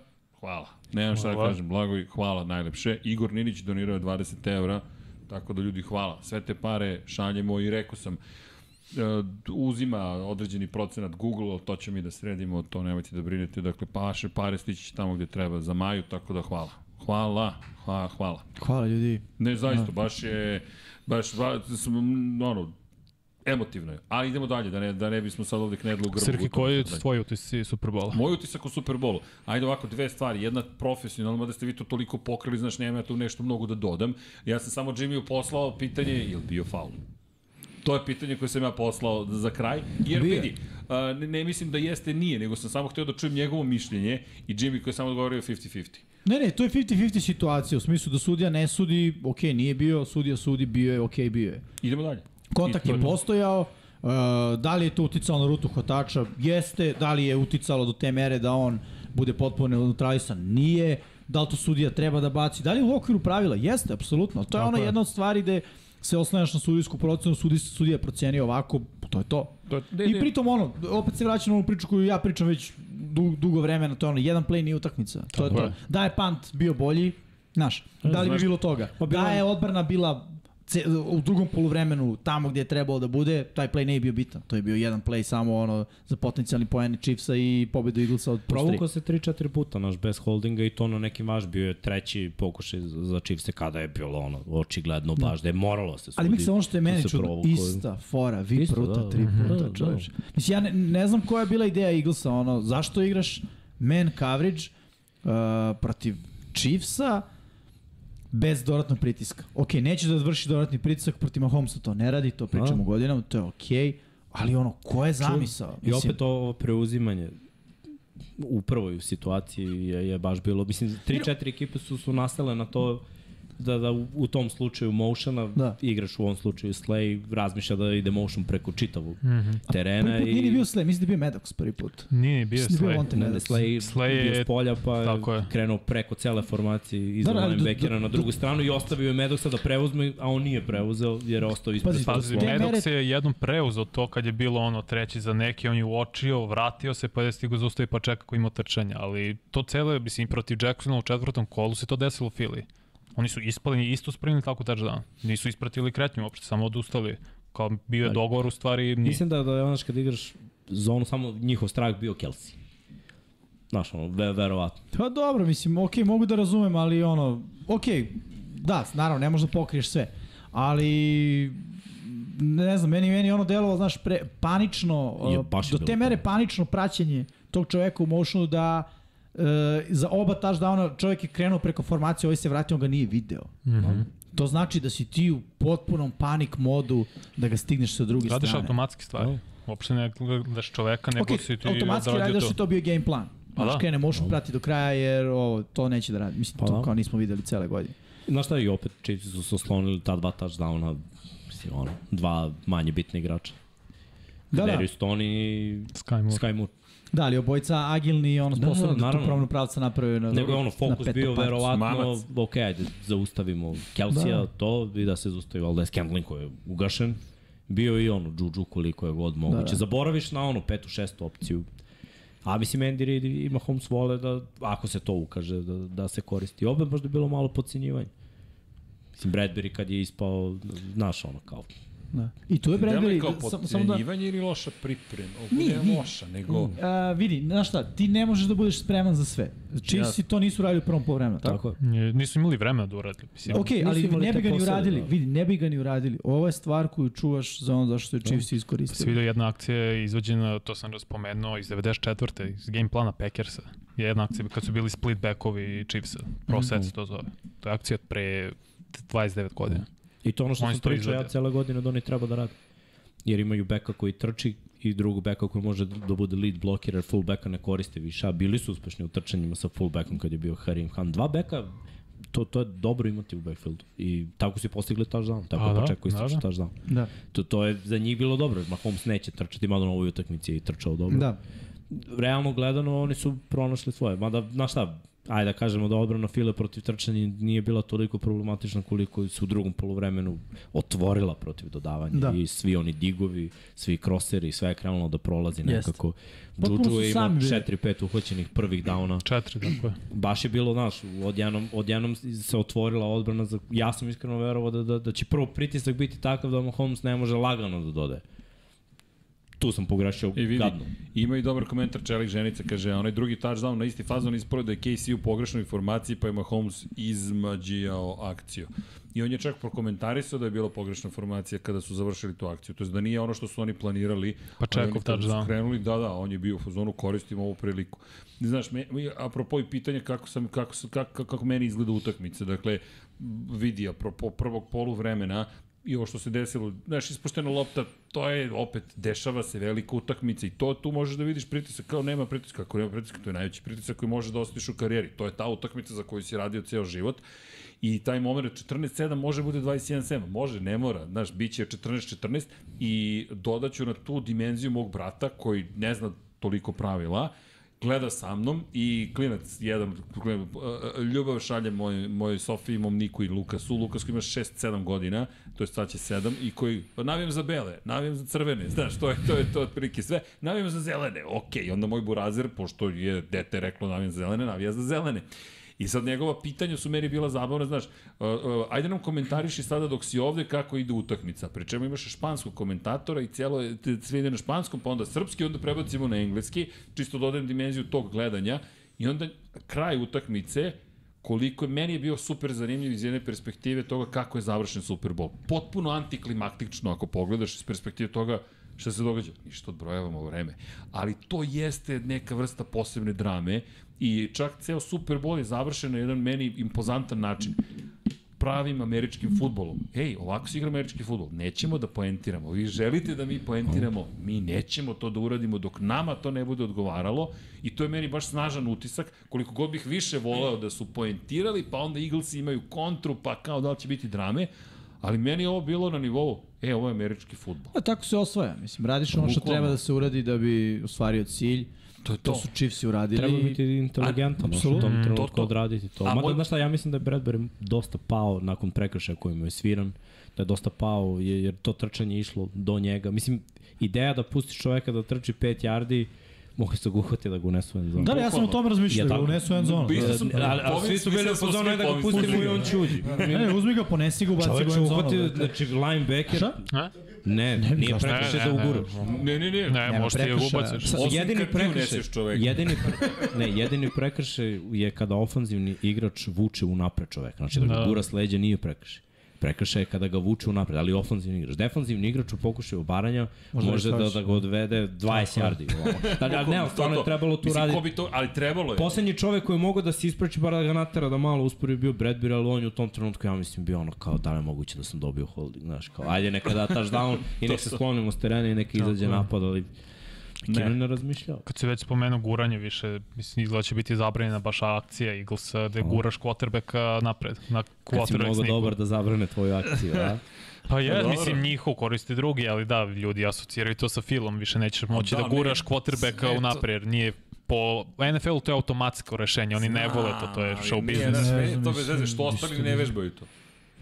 hvala. Nemam šta da kažem, Blago i hvala najlepše. Igor Ninić donirao je 20 evra, tako da ljudi hvala. Sve te pare šaljemo i rekao sam, e, uzima određeni procenat Google, ali to će mi da sredimo, to nemojte da brinete. Dakle, paše pare stići tamo gde treba za Maju, tako da hvala. Hvala, hvala, hvala. Hvala ljudi. Ne, zaista, baš je, baš, ba, sam, ono, emotivno je. Ali idemo dalje, da ne, da ne bismo sad ovde knedli u grbu. Srki, koji je tvoj utisci Superbola? Moj utisak u Superbolu. Ajde ovako, dve stvari. Jedna profesionalna, da ste vi to toliko pokrili, znaš, nema ja tu nešto mnogo da dodam. Ja sam samo Jimmyu poslao pitanje, je li bio faul? To je pitanje koje sam ja poslao za kraj. Jer Bio je. vidi, a, ne, ne mislim da jeste nije, nego sam samo hteo da čujem njegovo mišljenje i Jimmy koji je samo odgovorio 50-50. Ne, ne, to je 50-50 situacija, u smislu da sudija ne sudi, ok, nije bio, sudija sudi, bio je, ok, bio je. Idemo dalje. Kontakt to je to. postojao, uh, da li je to uticalo na rutu hvatača? Jeste. Da li je uticalo do te mere da on bude potpuno neutralisan? Nije. Da li to sudija treba da baci? Da li je u okviru pravila? Jeste, apsolutno. To je Tako ona je. jedna od stvari gde se oslanjaš na sudijsku procenu, sudi, sudija procenio ovako, to je to. To, de, I pritom ono, opet se vraćam na onu priču koju ja pričam već du, dugo vremena, to je ono, jedan play nije utakmica. To je Tako to. je. Da je punt bio bolji, znaš, da li bi bilo toga? Pa bilo- Da je odbrana bila u drugom poluvremenu tamo gdje je trebalo da bude, taj play ne je bio bitan. To je bio jedan play samo ono za potencijalni poeni Chiefsa i pobedu Eaglesa od plus. Provukao se 3-4 puta naš bez holdinga i to na nekim vaš bio je treći pokušaj za za Chiefs kada je bilo ono očigledno baš da je moralo se sudi. Ali mislim ono što je da meni čudno, ista fora, vi Isto, pruta, da, tri da, puta, da, čoveč. Mislim, ja ne, ne znam koja je bila ideja Eaglesa, ono, zašto igraš man coverage uh, protiv Chiefsa bez dodatnog pritiska. Ok, neće da vrši dodatni pritisak protiv Mahomesa, to ne radi, to pričamo Da. godinama, to je ok, ali ono, ko je zamisao? I opet ovo preuzimanje u prvoj situaciji je, je baš bilo, mislim, 3-4 ekipe su, su nastale na to da, da u, tom slučaju motiona Da. igraš u ovom slučaju Slay razmišlja da ide motion preko čitavog Mm -hmm. terena Prvi put i nije ni bio Slay, mislim da je bio Maddox prvi put. Nije ni bio Mislim da je bio. Vontae Ne, ne, Maddox. Slay, Slay bio je- s polja pa je tako je. krenuo preko cele formacije iza Da, da, da, na drugu stranu i ostavio je Medoxa da preuzme, a on nije preuzeo jer je ostao ispred Pazi, Pazi, Medox je jednom preuzeo to kad je bilo ono treći za neki, on je uočio, vratio se, pa je stigo zaustavi pa čeka ko ima trčanja, ali to cele, mislim, protiv Jacksona u četvrtom kolu se to desilo u Fili. Oni su ispali i isto spremili tako touchdown. Nisu ispratili kretnju uopšte, samo odustali. Kao bio je dogovor u stvari, nije. Mislim da, da je onaš kad igraš zonu, samo njihov strah bio Kelsey. Znaš, ono, ve, verovatno. Pa dobro, mislim, ok, mogu da razumem, ali ono, ok, da, naravno, ne možeš da pokriješ sve, ali ne znam, meni, meni ono delovalo, znaš, pre, panično, Je, uh, do te mere panično. panično praćenje tog čoveka u motionu da uh, za oba touchdowna čovjek je krenuo preko formacije, ovaj se vratio, on ga nije video. Mm -hmm. To znači da si ti u potpunom panik modu da ga stigneš sa druge Radiš strane. automatski stvari. Uopšte ne gledaš čoveka, nego Ok, si ti automatski odradio radiš da to. to bio game plan. Pa Znaš, da. krene motion prati do kraja jer ovo, to neće da radi. Mislim, Pa to da. kao nismo videli cele godine. Znaš šta, i opet Chiefs su se oslonili ta dva touchdowna, mislim, ono, dva manje bitne igrača. Da, da. Darius Tony i Sky Moore. Sky Moore. Da, ali obojica agilni i ono Da, da, da, da, tu promenu pravca naprave na Nego je ono, fokus bio parcu. verovatno, Mamac. ok, ajde, zaustavimo Kelsija, Da. to, i da se zaustavi, ali da je Scandling koji je ugašen, bio i ono, Juju koliko je god moguće. Da, da. Zaboraviš na ono, petu, šestu opciju. A mislim, Andy Reid i Mahomes vole da, ako se to ukaže, da, da se koristi. Opet možda je bilo malo podcenjivanje. Mislim, Bradbury kad je ispao, znaš ono, kao, Da. I tu je Da li Bradbury, je kao da, sam, samo da... ili loša priprema? Ovo Nije, nije loša, nego... A, vidi, znaš šta, ti ne možeš da budeš spreman za sve. Chiefs to nisu radili u prvom poluvremenu, tako? tako Nisu imali vremena da uradi. Mislim, Ok, ali ne bi ga ni uradili. da. Vidi, ne bi ga ni uradili. Ovo je stvar koju čuvaš za ono zašto je Chiefs Se iskoristili. vidio jedna akcija izvođena, to sam raspomenuo, iz 94. iz game plana Packersa. Je jedna akcija kad su bili split backovi Chiefsa. Pro set se to zove. To je akcija od pre 29 godina. I to ono što Oni sam pričao ja cele godine da oni treba da rade. Jer imaju beka koji trči i drugog beka koji može da da bude lead blocker, jer full beka ne koriste više. A bili su uspešni u trčanjima sa full bekom kad je bio Harim Khan. Dva beka, to, to je dobro imati u backfieldu. I tako su i postigli touchdown. Tako A, je da, pa čekao da, da. touchdown. Da. To, to je za njih bilo dobro. Mahomes neće trčati, mada na ovoj utakmici je i trčao dobro. Da. Realno gledano, oni su pronašli svoje. Mada, znaš šta, ajde da kažemo da odbrana File protiv trčanja nije bila toliko problematična koliko su u drugom poluvremenu otvorila protiv dodavanja Da. i svi oni digovi, svi kroseri, sve je krenulo da prolazi nekako. Su je imao sami bili. 4-5 uhvaćenih prvih dauna. Četiri, tako je. Baš je bilo, znaš, odjednom, odjednom se otvorila odbrana. Za, ja sam iskreno verovao da, da, da će prvo pritisak biti takav da Mahomes ne može lagano da dodaje. Tu sam pogrešio I vidi, gadno. ima i dobar komentar Čelik Ženica, kaže, onaj drugi touchdown na isti fazon isporo da je KC u pogrešnoj informaciji, pa je Mahomes izmađijao akciju. I on je čak prokomentarisao da je bila pogrešna informacija kada su završili tu akciju. To je da nije ono što su oni planirali. Pa čekov touchdown. Krenuli, da, da, on je bio u fazonu, koristim ovu priliku. Znaš, me, apropo i pitanja kako, sam, kako, kako, kako meni izgleda utakmica. Dakle, vidi, apropo prvog polu vremena, i ovo što se desilo, znaš, ispuštena lopta, to je opet, dešava se velika utakmica i to tu možeš da vidiš pritisak, kao nema pritiska, ako nema pritiska, to je najveći pritisak koji možeš da osjetiš u karijeri. To je ta utakmica za koju si radio ceo život i taj moment 14-7 može bude 21-7, može, ne mora, znaš, bit će 14-14 i dodaću na tu dimenziju mog brata koji ne zna toliko pravila, gleda sa mnom i klinac jedan, klinac, ljubav šalje moj, moj Sofiji, mom Niku i Lukasu. Lukas koji ima 6-7 godina, to je sad će 7, i koji, pa navijam za bele, navijam za crvene, znaš, to je to, je to otprilike sve. Navijam za zelene, okej, okay. onda moj burazer, pošto je dete reklo navijam za zelene, navija za zelene. I sad njegova pitanja su meni bila zabavna, znaš, uh, uh, ajde nam komentariši sada dok si ovde kako ide utakmica, pri čemu imaš španskog komentatora i cijelo, sve ide na španskom, pa onda srpski, onda prebacimo na engleski, čisto dodajem dimenziju tog gledanja i onda kraj utakmice, koliko je, meni je bio super zanimljiv iz jedne perspektive toga kako je završen Super Bowl. Potpuno antiklimaktično ako pogledaš iz perspektive toga šta se događa. Ništa odbrojavamo vreme. Ali to jeste neka vrsta posebne drame i čak ceo Super Bowl je završen na jedan meni impozantan način pravim američkim futbolom. Ej, ovako se igra američki futbol. Nećemo da poentiramo. Vi želite da mi poentiramo, mi nećemo to da uradimo dok nama to ne bude odgovaralo i to je meni baš snažan utisak koliko god bih više voleo da su poentirali, pa onda Eaglesi imaju kontru, pa kao da li će biti drame, ali meni je ovo bilo na nivou, e, ovo je američki futbol. A tako se osvaja, mislim, radiš ono što treba da se uradi da bi ostvario cilj. To je To su Chiefs uradili. Treba biti inteligentan, u apsolutno. tom To, trenutku to. odraditi to. A Mada, moj- znaš šta, ja mislim da je Bradbury dosta pao nakon prekršaja kojim je sviran, da je dosta pao, jer, jer to trčanje je išlo do njega. Mislim, ideja da pustiš čoveka da trči 5 yardi, mogu se ga uhvati da ga unesu u end zonu. Da, da, ja sam o tome razmišljao, Je da ga tako. unesu u end zonu. Mislio sam- svi su bili u svi da ga pustimo i on će uđi. Ne, uzmi ga, ponesi ga, ubaci ga u Čovek će uhvati, znači linebacker, Šta? A? ne, nije prekršaj Ne, da ne, uguraš. Ne, ne, ne. Ne, ti je Osim jedini prekršaj, jedini, pre- ne, jedini prekršaj je kada ofanzivni igrač vuče u napred čoveka. Znači da ga Da. gura s leđa nije prekršaj. Prekršaj je kada ga vuče u napred, ali ofanzivni igrač. Defanzivni igrač u pokušaju obaranja Može može, da da, da ga odvede 20 yardi. Da, ali ne, stvarno je trebalo tu Mislim, raditi. bi to, ali trebalo je. Poslednji čovek koji je mogao da se ispraći, bar da ga natera da malo uspori bio Bradbury, ali on je u tom trenutku, ja mislim, bio ono kao da li je moguće da sam dobio holding, znaš, kao ajde neka da touchdown i nek se sklonimo s terena i neka izađe napad, ali ne. ne razmišljao. Kad se već spomenuo guranje više, mislim, izgleda će biti zabranjena baš akcija Eagles da guraš quarterbacka napred, na Kad si mnogo dobar da zabrane tvoju akciju, a? Pa je, dobro. mislim, njihov koriste drugi, ali da, ljudi asociraju to sa filom, više nećeš moći da, da, guraš quarterbacka sve u napred, nije po NFL-u to je automatsko rešenje, oni ne vole to, to je show znam, to bez veze, što ostali ne vežbaju to.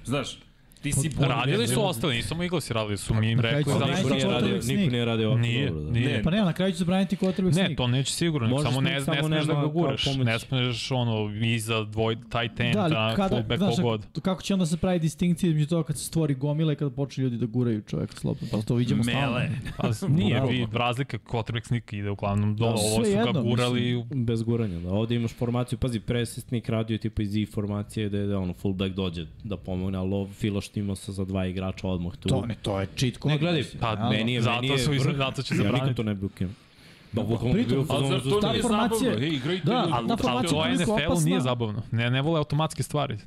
Znaš, ti si bolji. Radili su ne- ostali, nisu samo Eaglesi radili, su mi im rekli da Niko nije radio, niko nije radio ovako Nije, dobro. Da. nije. Ne. Pa ne, na kraju će zabraniti quarterback Ne, sneak. to neće sigurno, nego Može samo ne, samo ne smeš da ga guraš, ne smeš ono iza dvoj, tight end, Da, da, kada, fullback znaš, kogod. kako će onda se pravi distinkcija između toga kad se stvori gomila i kada počne ljudi da guraju čoveka slobodno. Pa to vidimo stalno. Mele. Pa, nije, vi, razlika quarterback sneak ide uglavnom do, Da, ovo su ga gurali Bez guranja, da. Ovde imaš formaciju, pazi, presesnik radio je tipa iz I formacije da je da ono fullback dođe da pomogne, ali ovo Filo štima se za dva igrača odmah tu. To ne, to je cheat code. Ne, gledaj, pa realno. meni je, Zato meni je su iz- vrh. zato će Ja zabraniti. nikad to ne bi ukinuo. Da, bukvalno bi bio u Ali fazonu zar to za nije formacija- zabavno? Ej, igrajte Da, ali- Ali, Ta ali formacija to je opasna. nije zabavno. Ne, ne vole automatske stvari.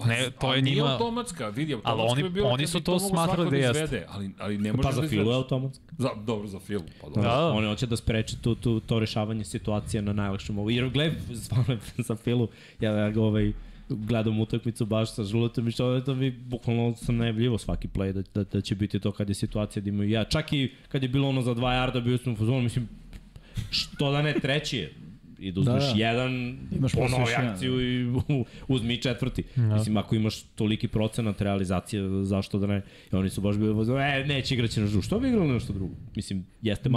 Ne, to Ali je Nije njima... automatska, vidi, Ali automatska oni- bi bila oni su bi to smatrali svako da jeste. izvede, ali, ali ne možeš Pa za da Filo je izvedeš. automatski. Za, dobro, za Filu. Pa dobro. Da, da. Oni hoće da spreče tu, tu, to rešavanje situacije na najlakšem mogu. Jer gledaj, stvarno za Filu, ja, ja ga ovaj, gledam utakmicu baš sa žuletom i što to mi bukvalno sam najavljivo svaki play da, da, da će biti to kad je situacija da imaju ja. Čak i kad je bilo ono za 2 yarda bio sam u fazonu, mislim, što da ne treći je i da uzmeš Da, da, da. jedan, Imaš ponovi akciju i u- uzmi i četvrti. Da. Mislim, ako imaš toliki procenat realizacije, zašto da ne? I oni su baš bili e, neće igraći na žu. Što bi igrali nešto drugo? Mislim, jeste Da.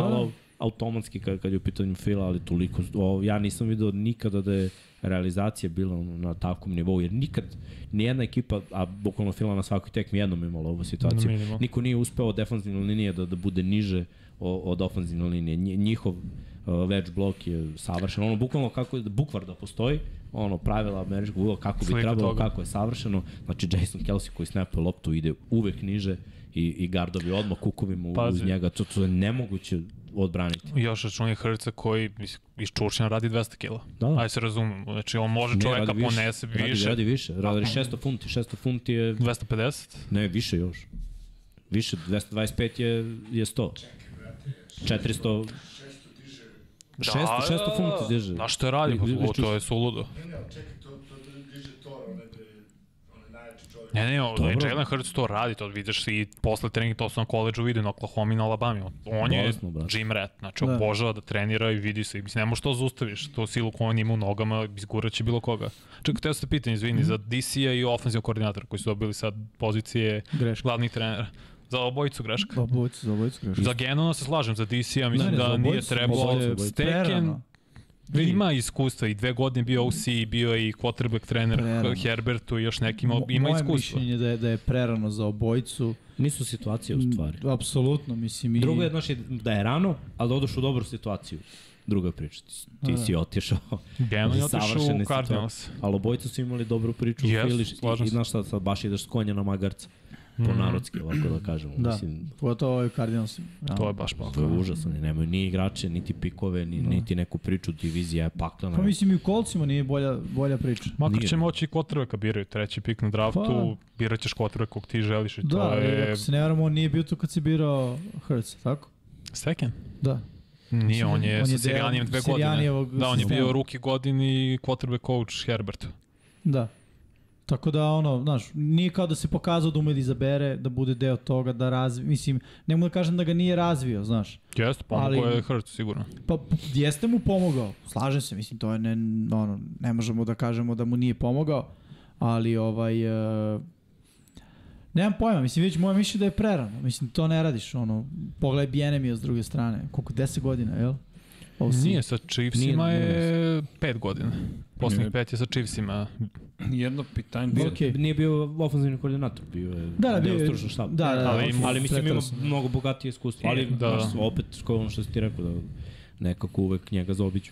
Automatski kad, kad je u pitanju fila, ali toliko, o, ja nisam video nikada da je realizacija bila na takvom nivou, jer nikad nijedna ekipa, a bukvalno fila na svakoj tekmi jednom imala ovu situaciju, niko nije uspeo od defanzivne linije da, da bude niže od ofanzivne linije. Nji- Njihov uh, wedge blok je savršen. Ono, bukvalno kako je, bukvar da postoji, ono, pravila američkog vuda, kako bi Slika trebalo, toga. kako je savršeno. Znači, Jason Kelsey koji snapuje loptu ide uvek niže i, i gardovi odmah kukovima uz njega. To, to je nemoguće odbraniti. Još računi Hrca koji iz Čurčina radi 200 kila. Da, da. Ajde se razumemo. Znači on može Ne, čoveka radi više. ponese Radi, više. radi više. Radi 600 funti. 600 funti je, 250? ne, više još. Više, 225 je, je 100. 400, 600, 600 funti diže. Da, što je radi? Pa, to je suludo. Ne, ne, čekaj, to, to diže Tor, onaj, da je- onaj najjači čovjek. Ne, ne. Dobro. Jalen Hurts to radi, to vidiš i posle treninga, to sam na koleđu vidio na Oklahoma i na Alabama. On je Bolesno, brate. gym rat, znači Da. obožava da trenira i vidi se. Mislim, ne možeš to zaustaviš, to silu koju on ima u nogama, izguraće bilo koga. Čekaj, teo ste pitanje, izvini, Mhm. za DC-a i ofenzivnog koordinatora koji su dobili sad pozicije Greška. glavnih trenera. Za obojicu greška. Obojicu, za obojicu greška. Za Genona se slažem, za DC-a mislim Ne, ne, za da nije obojicu, trebalo. mislim da je Steken prerano. ima iskustva i dve godine bio OC, bio i quarterback trener Prerano. Herbertu i još nekima, Mo- ima Moje iskustva. mišljenje da je, da je prerano za obojicu. Nisu situacije u stvari. Mm, Apsolutno, mislim. I... Drugo je, znaš, da je rano, ali da odeš u dobru situaciju. Druga priča. Ti, si- ti Da. si otišao. Genon je u otišao u Cardinals. Ali obojica su imali dobru priču. Jesu, Fili, slažem i, i, znaš sad, sad baš ideš s konja na magarca. Po narodski, ovako da kažemo. Da, Mislim, pogotovo ovaj Cardinals. To je baš to je užasno. Oni nemaju ni igrače, niti pikove, ni, niti neku priču. Divizija je paklana. Pa mislim i u kolcima nije bolja, bolja priča. Makar Nije. će moći quarterbacka biraju treći pik na draftu, Pa. birat ćeš quarterback kog ti želiš i Da, to je... ako se ne varam, on nije bio tu kad si birao Hurts, tako? Steken? Da. Nije, on je On je sa Sirijanijem dve godine. Da, on je bio ruki godini i quarterback coach Herbert. Da. Tako da, ono, znaš, nije kao da se pokazao da ume da izabere, da bude deo toga, da razvi, mislim, ne mogu da kažem da ga nije razvio, znaš. Jeste, pomogao Ali- je Hurts sigurno. Pa jeste mu pomogao, slažem se, mislim, to je ne, ono, ne možemo da kažemo da mu nije pomogao, ali ovaj, uh, nemam pojma, mislim, vidiš, moje mišlje da je prerano, mislim, to ne radiš, ono, pogledaj Bijenemija s druge strane, koliko, 10 godina, jel? OC. Nije, sa Chiefsima Nije, je pet godina. Poslednjih pet je sa Chiefsima. Jedno pitanje. Bio- Okay. Nije bio ofenzivni koordinator, bio je Da, da, bio deo stručnog štaba. da, da, da, ali, ali ali mislim ima mnogo bogatije iskustvo. Ali Da. da. opet, kao ono što si ti rekao, da nekako uvek njega zaobiću.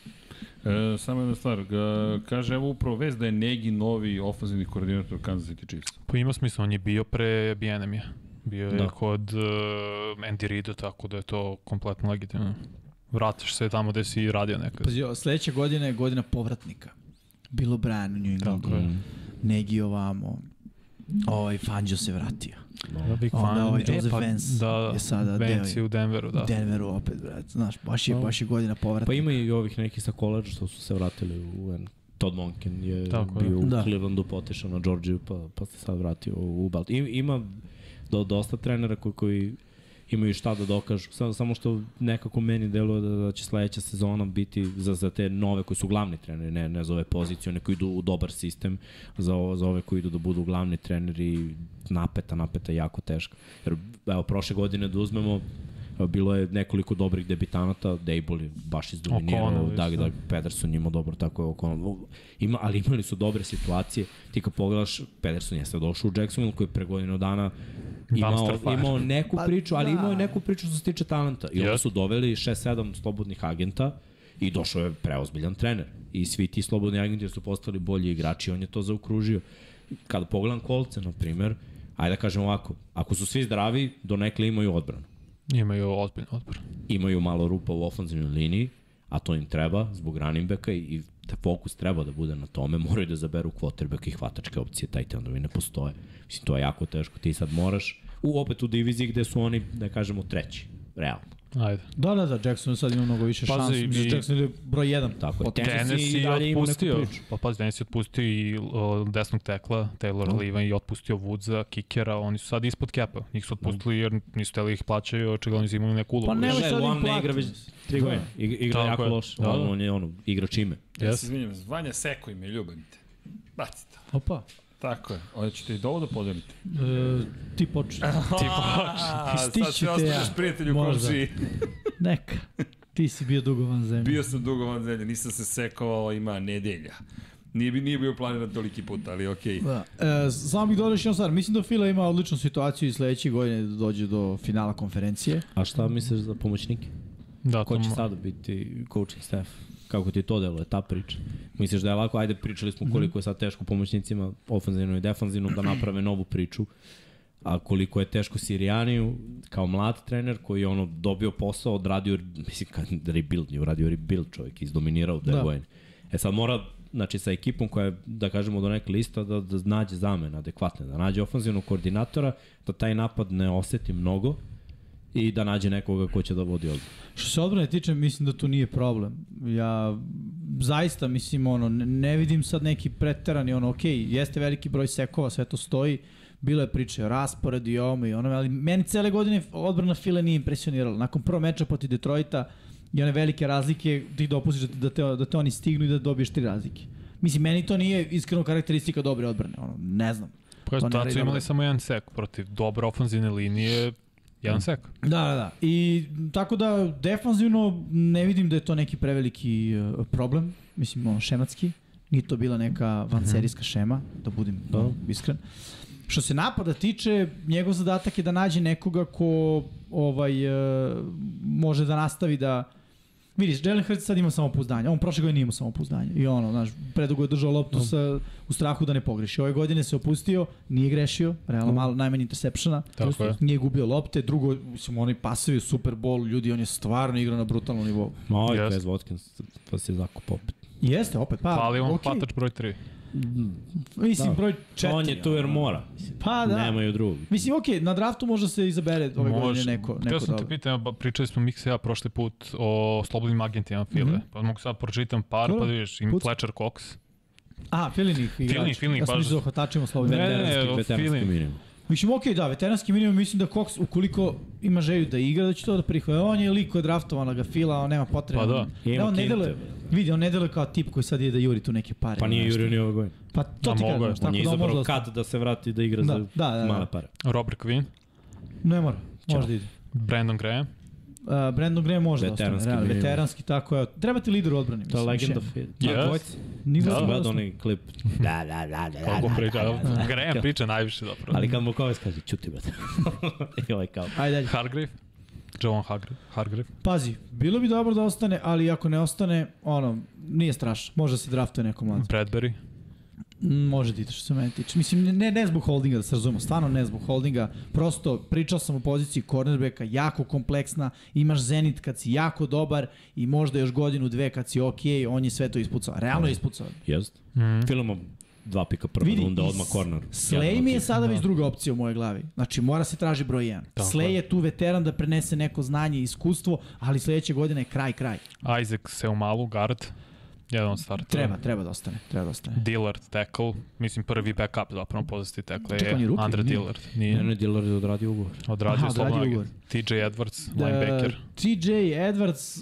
E, samo jedna stvar. Ga, kaže, evo upravo vez da je Negi novi ofenzivni koordinator Kansas City Chiefs. Pa ima smisla, on je bio pre Bijenemija. Bio je Da. kod uh, Andy Reida, tako da je to kompletno legitimno. Vratiš se tamo gde si radio nekad. Pazi, ovo, sledeća godina je godina povratnika. Bilo Brian u New Englandu, Tako je. Negi ovamo, ovaj Fangio se vratio. Da, Big Onda fan. ovaj E, Joseph pa, Vance da, je sada Vance deo- u Denveru, da. Denveru opet, brat. Znaš, baš je, baš je godina povratnika. Pa ima i ovih nekih sa koleđa što su se vratili u N. Todd Monken je Tako bio u Da. Clevelandu, potešao na Georgiju, pa, pa se sad vratio u Balt. I, ima do, dosta trenera koji, koji imaju šta da dokažu. Samo, samo što nekako meni deluje da, da će sledeća sezona biti za, za te nove koji su glavni treneri, ne, ne za ove pozicije, koji idu u dobar sistem, za, za ove koji idu da budu glavni treneri, napeta, napeta, jako teško. Jer, evo, prošle godine da uzmemo, bilo je nekoliko dobrih debitanata, Dable je baš izdominirao, isto. Doug Pederson imao dobro, tako je O'Connell. Ima, ali imali su dobre situacije. Ti kad pogledaš, Pederson jeste došao u Jacksonville koji je pre godinu dana imao, imao neku Pa priču, ali da. imao je neku priču što se tiče talenta. I onda su doveli 6-7 slobodnih agenta i došao je preozbiljan trener. I svi ti slobodni agenti su postali bolji igrači, on je to zaokružio. Kada pogledam kolce, na primer, ajde da kažem ovako, ako su svi zdravi, donekle imaju odbranu. Imaju ozbiljno odbor. Imaju malo rupa u ofenzivnoj liniji, a to im treba zbog running backa i, i da fokus treba da bude na tome, moraju da zaberu quarterback i hvatačke opcije, taj tendovi ne postoje. Mislim, to je jako teško, ti sad moraš, u, opet u diviziji gde su oni, da kažemo, treći, realno. Ajde. Da, da, da, Jackson sad ima mnogo više Pazi, šansi. Mislim, Jackson je broj 1. Tako je. Tennessee Tennessee i je dalje ima neku otpustio, priču. pa pazi, Tennessee je otpustio i uh, desnog tekla, Taylor No. no. Levan i otpustio Woodsa, kickera, oni su sad ispod kepa. Njih su otpustili jer nisu teli ih plaćaju, očigledno su imali neku ulogu. Pa nema Žel, sad im ne igra već tri godine. Igra, Tako jako loš. Da, da. On, je ono, igra čime. Ja se Yes. izvinjam, Vanja seko ime, ljubim te. Baci to. Opa, Tako je. Hoćete i da ovo da podelite? e, ti počne. Ti počne. Sad se te ja. ostaneš prijatelj u Možda. komšiji. Neka. Ti si bio dugo van zemlje. Bio sam dugo van zemlje, nisam se sekovao, ima nedelja. Nije, bi, nije bio planiran toliki put, ali okej. Da. E, samo bih dodao još jednu stvar. Mislim da Fila ima odličnu situaciju i sledeće godine da dođe do finala konferencije. A šta misliš za pomoćnike? Da, Ko će sada biti coaching staff? Kako ti to deluje, ta priča? Misliš da je lako? Ajde, pričali smo koliko je sad teško pomoćnicima, ofenzivno i defanzivno, da naprave novu priču. A koliko je teško Sirijaniju, kao mlad trener koji je ono dobio posao, odradio, mislim, kad rebuild, nije uradio rebuild čovjek, izdominirao dve Da. E sad mora, znači sa ekipom koja je, da kažemo, do neke lista, da, da nađe zamene adekvatne, da nađe ofenzivnog koordinatora, da taj napad ne oseti mnogo i da nađe nekoga ko će da vodi odbranu. Što se odbrane tiče, mislim da to nije problem. Ja zaista mislim ono, ne, vidim sad neki preterani ono, ok, jeste veliki broj sekova, sve to stoji, bilo je priče o rasporedu i ovome i onome, ali meni cele godine odbrana Fila nije impresionirala. Nakon prvog meča protiv Detroita i one velike razlike, ti dopustiš da te, da te oni stignu i da dobiješ tri razlike. Mislim, meni to nije iskreno karakteristika dobre odbrane, ono, ne znam. Pa su imali dobro. samo jedan sek protiv dobre ofenzivne linije, jedan sek. Da, da, da. I tako da defanzivno ne vidim da je to neki preveliki uh, problem, mislim ono šematski, nije to bila neka vanserijska šema, da budem Da. da. iskren. Što se napada tiče, njegov zadatak je da nađe nekoga ko ovaj uh, može da nastavi da Vidiš, Jalen Hurts sad ima samopouzdanje. On prošle godine nije imao samopouzdanje. I ono, znaš, predugo je držao loptu sa, u strahu da ne pogreši. Ove godine se opustio, nije grešio, realno malo najmanje intersepšena. Tako je. Nije gubio lopte, drugo, mislim, oni pasovi u Super Bowl, ljudi, on je stvarno igrao na brutalnom nivou. Ma Jeste. Quez Watkins, pa se zakop opet. Jeste, opet, pa, Ali on okej. hvatač broj 3. Mislim, Da. broj četiri. On je tu jer mora. Pa da. Nemaju drugog. Mislim, okej, na draftu možda se izabere ove godine neko, Teo neko sam te dobro. pitan, ba- pričali smo Miksa ja prošli put o slobodnim agentima File. Mhm. Pa mogu sad pročitam par, Dobro. pa da vidiš, ima. Fletcher Cox. A, Filinih igrač. Filinih, Filinih, ja sam baš- mislio da hvatačima slobodno. Ne, ne, ne, Veteranski, Mislim, okej, da, veteranski minimum, mislim da Cox, ukoliko ima želju da igra, da će to da prihvata. On je lik koji je draftovan, ga fila, on nema potrebe. Pa da. On- Ima on ne kinte. deluje, vidi, on ne deluje kao tip koji sad ide da juri tu neke pare. Pa nije jurio ni ove godine. Pa to A ti mogao je. kažem, On tako je da on može izabrao da kad da se vrati da igra Da, za da, da, da. male pare. Robert Quinn, Ne mora, Ćao. može da ide. Brandon Graham. Uh, Brandon Graham može da Veteranski ostane, realno, minimum. veteranski, tako je. Treba ti lider u odbrani, To je legenda šema. fit. Yes. Yes. Nije Da. da, da, gledao onaj klip. Da, da, da, da, Koliko da, priča, da, da. Graham priča najviše zapravo. Ali kad mu Kovac kaže, čuti brate. I ovaj kao, Ajde, ajde. Hargrave, Joan Hargrave, Hargrave. Pazi, bilo bi dobro da ostane, ali ako ne ostane, ono, nije strašno. Može da se draftuje neko mlađe. Bradbury. Može da ide što se mene tiče. Mislim, ne, ne zbog holdinga, da se razumemo, stvarno ne zbog holdinga. Prosto, pričao sam o poziciji cornerbacka, jako kompleksna, imaš Zenit kad si jako dobar i možda još godinu, dve kad si okej, on je sve to ispucao. Realno je ispucao. jest. Mm. Filmom dva pika prva Vidi, runda, odmah corner. Slay mi je sada već druga opcija u mojoj glavi. Znači, mora se traži broj 1. Tako Slay je. je tu veteran da prenese neko znanje i iskustvo, ali sledeće godine je kraj, kraj. Isaac Seumalu, guard. Jedan od startera. Treba, treba da ostane, treba da ostane. Dillard, tackle. Mislim, prvi backup zapravo poziciji tackle Čekaj, je Andre nije? Dillard. Nije. Ne, ne, Dillard je odradio ugovor. Odradio Aha, slobodno odradio agent. TJ Edwards, Da, linebacker. TJ Edwards,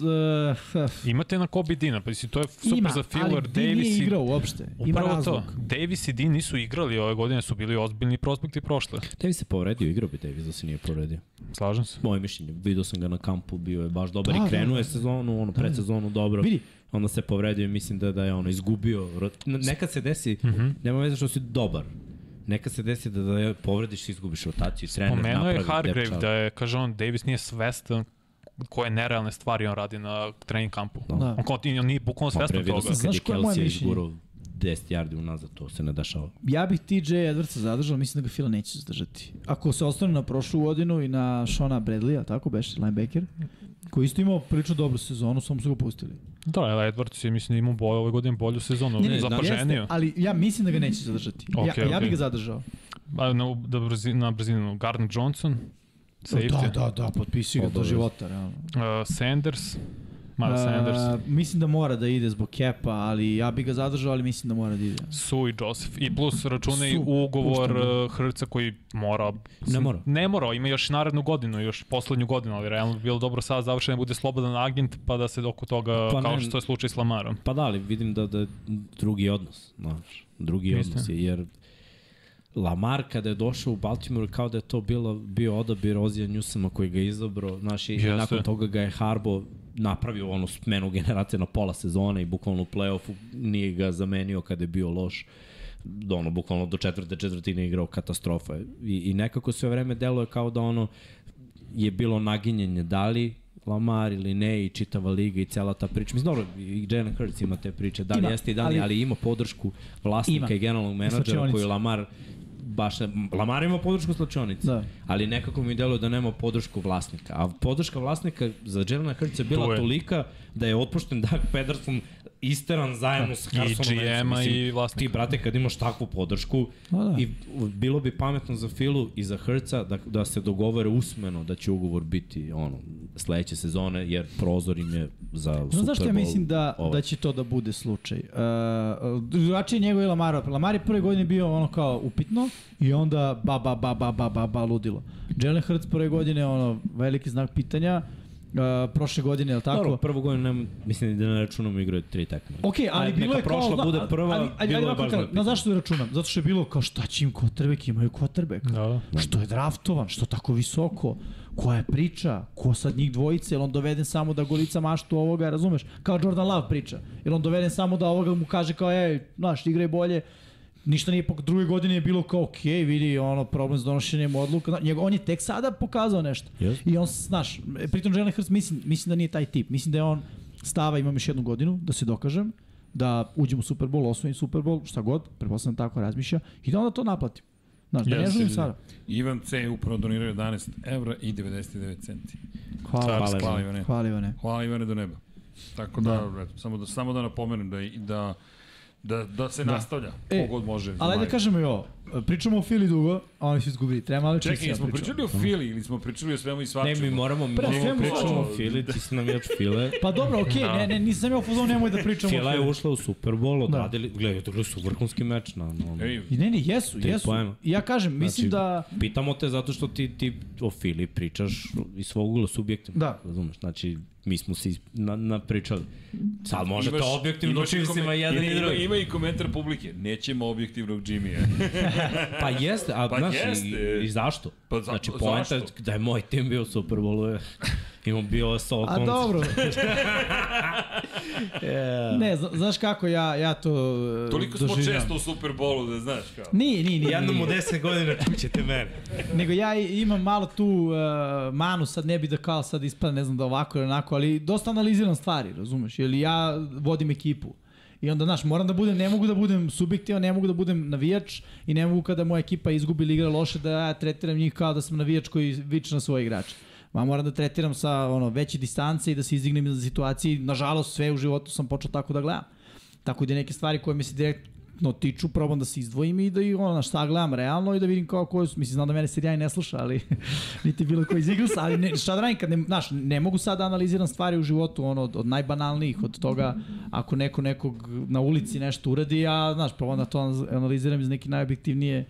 uh, Imate na Kobe Dina, pa mislim, to je super ima, za filler. ali Dean Davis nije igrao uopšte. Ima Upravo razlog. to. Davis i Dean nisu igrali ove godine, su bili ozbiljni prospekti prošle. Davis se povredio, igrao bi Davis da se nije povredio. Slažem se. Moje mišljenje, vidio sam ga na kampu, bio je baš dobar Da, i krenuo da, je da. sezonu, ono, predsezonu dobro. Vidi, Onda se povredio i mislim da, da je ono izgubio. Nekad se desi, Mhm. nema veze što si dobar. Nekad se desi da, da je povrediš i izgubiš rotaciju. Trener Pomenuo je napravi Hargrave da je, kaže on, Davis nije svestan koje nerealne stvari on radi na trening kampu. Da. On, kao, on nije bukvalno Pa, svestan toga. sam Znaš je koje je moje mišljenje? izgurao 10 yardi unazad, to se ne dešava. ja bih TJ Edwardsa zadržao, mislim da ga Fila neće zadržati. Ako se ostane na prošlu godinu i na Shona Bradleya, tako beše, linebacker, koji isto imao prilično dobru sezonu, samo su ga pustili. Da, ali Edwards je, mislim, da imao bolju, ove godine bolju sezonu, Ne, ne, zapaženiju. jeste, ali ja mislim da ga neće zadržati. ja, Okej, ja bih ga zadržao. A, na, da brzi, na brzinu, Gardner Johnson, safety, Da, da, da, potpisi ga do života, realno. Uh, Sanders, Miles Sanders, A, mislim da mora da ide zbog kepa, ali ja bih ga zadržao, ali mislim da mora da ide. Su i Joseph. I plus računa i ugovor uh, Hrca koji mora... Ne mora. Ne mora, ima još narednu godinu, još poslednju godinu, ali realno bi bilo dobro sad završen da bude slobodan agent, pa da se oko toga, Pa kao ne- što je slučaj s Lamarom. Pa da, ali vidim da, da je drugi odnos, znaš, drugi Mislim. odnos je, jer Lamar kada je došao u Baltimore kao da je to bilo, bio odabir Ozija Newsoma koji ga izabrao, znaš, i Jeste. nakon toga ga je Harbo napravio onu smenu generacije na pola sezone i bukvalno u play-offu nije ga zamenio kada je bio loš do ono, bukvalno do četvrte četvrtine igrao katastrofa. I, I nekako sve vreme deluje kao da ono je bilo naginjenje da li Lamar ili ne i čitava liga i cela ta priča. Mislim, dobro, i Jalen Hurts ima te priče, da li Ima, jeste i da li, ali, ali- ima podršku vlasnika Ima. i generalnog menadžera slačionice. koju Lamar baš, Lamar ima podršku slačionice, Da. ali nekako mi deluje da nema podršku vlasnika. A podrška vlasnika za Jelena Hurtsa je bila tolika da je otpušten Doug Pederson isteran zajedno sa I Carsonom Wentzom. GM-a i vlasnika. Ti, brate, kad imaš takvu podršku, Da, da. i bilo bi pametno za Filu i za Hrca da, da se dogovore usmeno da će ugovor biti ono, sledeće sezone, jer prozor im je za Super Znaš zašto ja Bowl mislim da, ovaj. da će to da bude slučaj? Uh, drugačije njegov i Lamar. Lamar je prve godine bio ono kao upitno i onda ba, ba, ba, ba, ba, ba, ba, ludilo. Jalen Hurts prve godine ono veliki znak pitanja. Uh, prošle godine, je li tako? Dobro, prvu godinu nem, mislim da ne računamo igraju tri tekme. Ok, ali Ajde, bilo je kao... prošla bude prva, ali, ali, bilo ali, je baš Na zašto da računam? Zato što je bilo kao šta će im kotrbek, imaju kotrbek. Da, da. Što je draftovan, što tako visoko, koja je priča, ko sad njih dvojice, jel on doveden samo da golica maštu ovoga, razumeš? Kao Jordan Love priča. Jel on doveden samo da ovoga mu kaže kao, ej, znaš, igraj bolje, ništa nije, po druge godine je bilo kao, ok, vidi, ono, problem s donošenjem odluka, njegov, on je tek sada pokazao nešto. Yes. I on, znaš, pritom Jalen Hurts, mislim, mislim da nije taj tip, mislim da je on stava, imam još jednu godinu, da se dokažem, da uđem u Super Bowl, osvojim Super Bowl, šta god, pretpostavljam tako razmišlja, i da onda to naplatim. Znaš, da ne želim vidi. sada. Ivan C. je upravo donirao 11 evra i 99 centi. Hvala, Hvala, Hvala Ivane. Hvala Ivane. Hvala Ivane do neba. Tako da, da. Samo da samo da napomenem da da da da se da. nastavlja E, kogod može. Ali ajde da kažemo i ovo. Pričamo o Fili dugo, a oni su izgubili. Treba malo Čekaj, čistija jesmo priča. pričali o Fili ili smo pričali o svemu i Ne, svačemu? mi moramo, mi Pre moramo svemu pričamo o Fili, ti si nam još File. Pa dobro, okej, Da. ne, ne, nisam imao fuzon, nemoj da pričamo Fila o je Fili. ušla u Super Bowl, odradili, da. gledaj, to su vrhunski meč na, na ono. I ne, ne, jesu, jesu. poena. I ja kažem, mislim Znači, da... Pitamo te zato što ti, ti o Fili pričaš iz svog ugla subjektivno. Da. Razumeš, znači mi smo se na, na pričali. Sad može imaš- to objektivno imaš i čim si ima komen- jedan ima, i drugi. ima i komentar publike. Nećemo objektivnog Jimmya. Pa jeste, a Pa znaš, jeste. i, i zašto? Pa za- znači, poenta zašto? da je moj tim bio Super Bowlu je imao bio solo A koncert. dobro, Yeah. ne, zna- znaš kako ja, ja to e, Toliko smo doživljavam. često u Superbolu da znaš kao. Nije, nije, nije. Jednom u 10 godina čućete mene. Nego ja imam malo tu uh, manu, sad ne bi da kao sad ispada, ne znam da ovako ili onako, ali dosta analiziram stvari, razumeš? Jer ja vodim ekipu. I onda, znaš, moram da budem, ne mogu da budem subjektivan, ne mogu da budem navijač i ne mogu kada moja ekipa izgubi ili igra loše da ja tretiram njih kao da sam navijač koji viče na svoje igrače. Ma moram da tretiram sa ono veće distance i da se izdignem iz situacije. Nažalost, sve u životu sam počeo tako da gledam. Tako da neke stvari koje mi se direktno tiču, probam da se izdvojim i da ih ono, šta gledam realno i da vidim kao koje su, mislim, znam da mene serija i ne sluša, ali niti bilo koji iz Eaglesa, ali ne, šta da radim kad ne, znaš, ne mogu sad da analiziram stvari u životu, ono, od, od najbanalnijih, od toga ako neko nekog na ulici nešto uradi, ja, znaš, probam da to analiziram iz neke najobjektivnije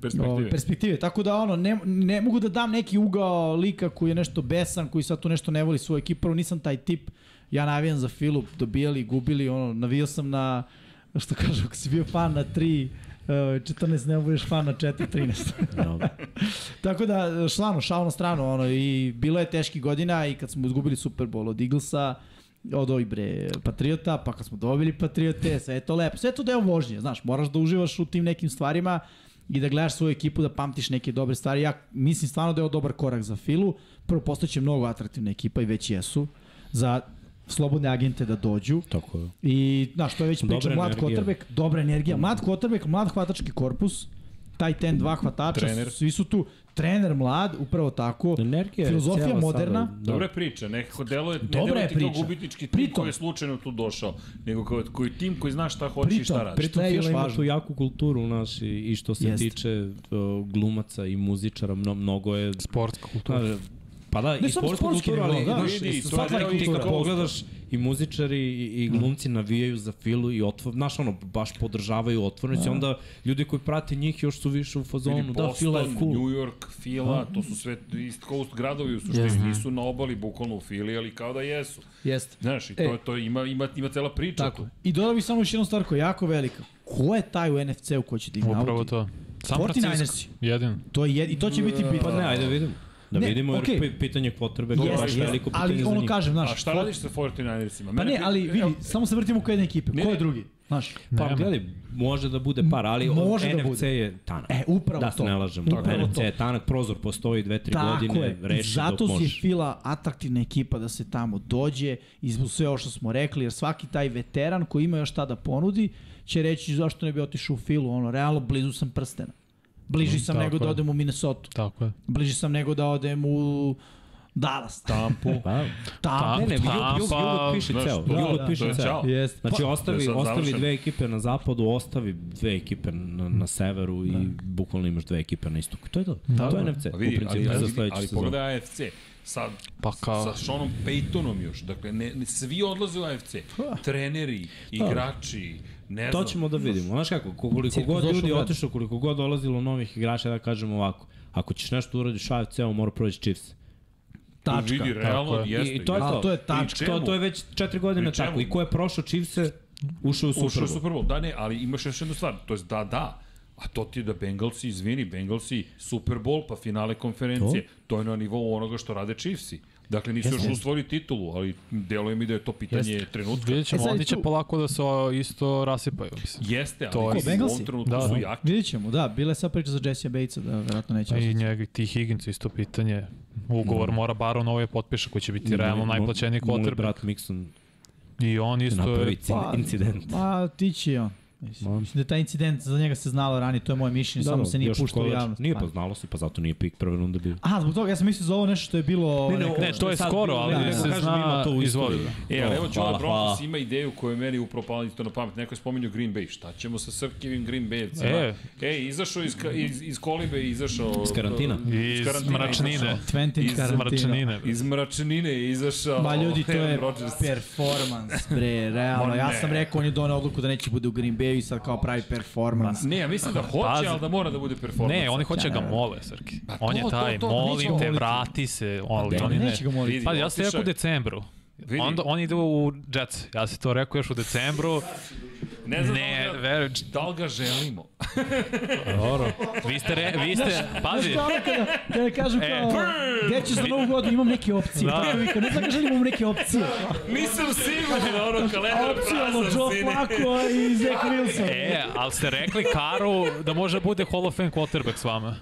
Perspektive. Ovaj, perspektive. Tako da ono, ne, ne mogu da dam neki ugao lika koji je nešto besan, koji sad tu nešto ne voli svoju ekipu, prvo nisam taj tip. Ja navijam za Filu, dobijali, gubili, ono, navijao sam na, što kažu, ako si bio fan na 3, 14 ne budeš fan na 4, 13. Dobro. Tako da, šlano, šao na stranu, ono, i bilo je teških godina i kad smo izgubili Super Bowl od Eaglesa, od ovih bre Patriota, pa kad smo dobili Patriote, sve je to lepo. Sve je to deo vožnje, znaš, moraš da uživaš u tim nekim stvarima i da gledaš svoju ekipu, da pamtiš neke dobre stvari. Ja mislim stvarno da je ovo dobar korak za Filu. Prvo, postaće mnogo atraktivna ekipa i već jesu za slobodne agente da dođu. Tako je. I, znaš, to je već priča, mlad kotrbek, dobra energija, mlad kotrbek, mlad hvatački korpus, taj ten dva hvatača, Trener. svi su tu, trener mlad, upravo tako, Energija filozofija moderna, sada, Dobra je priča, nekako deluje, ne Dobra deluje je ti kao gubitnički tim Pritom- koji je slučajno tu došao, nego kao, koji tim koji zna šta hoće i Pritom- šta radi. pritom- Pritom je još ima važno. tu jaku kulturu naš i, i što se Jeste. tiče uh, glumaca i muzičara, mno, mnogo je... Sportska kultura. Znaš, Pa da, Ne i sportsku sportski kulturu, ali da. znaš, Vidi, i to stvarno je ti kad pogledaš i muzičari i, i glumci navijaju za Filu i otvor, znaš ono, baš podržavaju otvornici, onda ljudi koji prate njih još su više u fazonu, Vidi, da, Fila je cool. New York, Fila, to su sve East Coast gradovi u suštini, Jeste. nisu na obali, bukvalno u Fili, ali kao da jesu. jeste. Znaš, i to, E. to ima, ima, ima cela priča Tako. tu. I dodao bih samo još jednu stvar koja je jako velika. Ko je taj u NFC-u ko će da ih Upravo nauti? to. San 49ersi. Francisco. Jedin. To je, jed- I to će biti bitno. Pa ne, ajde vidimo. Da Ne, vidimo, jer pitanje potrebe je Jeste, baš jeste. veliko pitanje ali za ono njih. kažem, znaš, A šta radiš sa 49ersima? Pa ne, ali vidi, samo se vrtimo kod jedne ekipe. Ne, Ko je drugi? Znaš, Pa Nema. gledaj, može da bude par, ali Može da NFC bude. je tanak. E, upravo da to. se ne lažemo. Upravo NFC to. je tanak, prozor postoji dve, tri Tako godine, je. Reši zato dok je možeš. Fila atraktivna ekipa da se tamo dođe i zbog sve ovo što smo rekli, jer svaki taj veteran koji ima još šta da ponudi, će reći zašto ne bi otišao u Filu, ono, realno blizu sam prstena. Bliži sam tako nego da je. odem u Minnesota. Tako je. Bliži sam nego da odem u Dallas. Tampu. Pa, Tampa. ne, ne, jug, Tampa, jug, jug piše znaš, ceo. to- Jug da, piše je ceo. Jest. Znači, ostavi, sad ostavi dve ekipe na zapadu, ostavi dve ekipe na, na severu i bukvalno imaš dve ekipe na istoku. To je to. to je NFC, Pa u vidi, ali, principu, ali, za sledeću ali sezonu. pogledaj AFC. Sad, Pa kao- sa Seanom Paytonom još. Dakle, ne, ne, svi odlaze u AFC. Treneri, igrači, ne znam. To ćemo da vidimo. Znaš kako, koliko god ljudi u otišao, koliko god dolazilo novih igrača, da kažemo ovako, ako ćeš nešto uradiš u AFC-u, mora proći Chiefs. Tačka. Vidi, realno, Tako je. jeste. I to je to. to je tačka. To, to je već četiri godine tako. I ko je prošao Chiefs-e, ušao u Ušao Super Bowl. Super Bowl. Da, ne, ali imaš još jednu stvar. To je da, da. A to ti je da Bengalsi, izvini, Bengalsi, Super Bowl, pa finale konferencije. To, je na nivou onoga što rade Chiefsi. Dakle, nisu još usvojili titulu, ali deluje mi da je to pitanje trenutka. Vidjet ćemo, E, oni će tu- polako da se isto rasipaju, mislim. Jeste, ali To je- u ovom trenutku Da, su da. jaki. Vidjet ćemo, da, bila je sad priča za Jesse Batesa, da verovatno neće I ostati. njega, ti Higgins isto pitanje. Ugovor mora Baron ovaj potpiše koji će biti realno najplaćeniji Moj quarterback. brat Mixon I on isto napravi je... inci- incident. Pa, ti će on. Mislim, da je taj incident za njega se znalo ranije, to je moje mišljenje, samo se nije puštao u javnost. Nije Pa. pa znalo se, pa zato nije pik prve runde bio. A, zbog toga, ja sam mislio za ovo nešto što je bilo... Ne, ne, neka- Ne, to je Sad skoro, bilo, ali ne, ne, se kažem, zna, ima to u izvoli. E, ali evo Joe hvala, Broncos ima ideju koja je meni upravo pala isto na pamet. Neko je spomenuo Green Bay. Šta ćemo sa Srkivim Green Bayevcima? E. Ej, izašao iz, iz, iz kolibe, izašao... Iz karantina. Iz karantina mračnine. Twentin Iz karantina. Mračnine. Iz mračnine je izašao Ma ljudi, to je performance, bre, realno. Ja sam rekao, on je donao odluku da neće bude u Green Bay i sad kao pravi performance. Ne, ja mislim da hoće, Pazi. ali da mora da bude performance. Ne, oni hoće Ja ga mole, Srki. Pa On je to, taj, to, to, molim te, moliti. vrati se. Ali Ne, oni ne. neće ga moliti. Vidi, Pa ja sam rekao u je. decembru. Vidi. Onda on ide u Jets. Ja si to rekao još u decembru. Ne znam Ne, da, li ga, veruj, da li ga želimo. dobro. Vi ste, re, vi ste, pazi. Znaš kao kada, kada kažu E, kao, gde ćeš za novu godinu, imam neke opcije. Da. Tako ne znam ga želim, imam neke opcije. Nisam siguran, ono, kalendar prazan, Joe sine. Flacco i Zach Wilson. E, ali ste rekli Karu da može bude Hall of Fame quarterback s vama.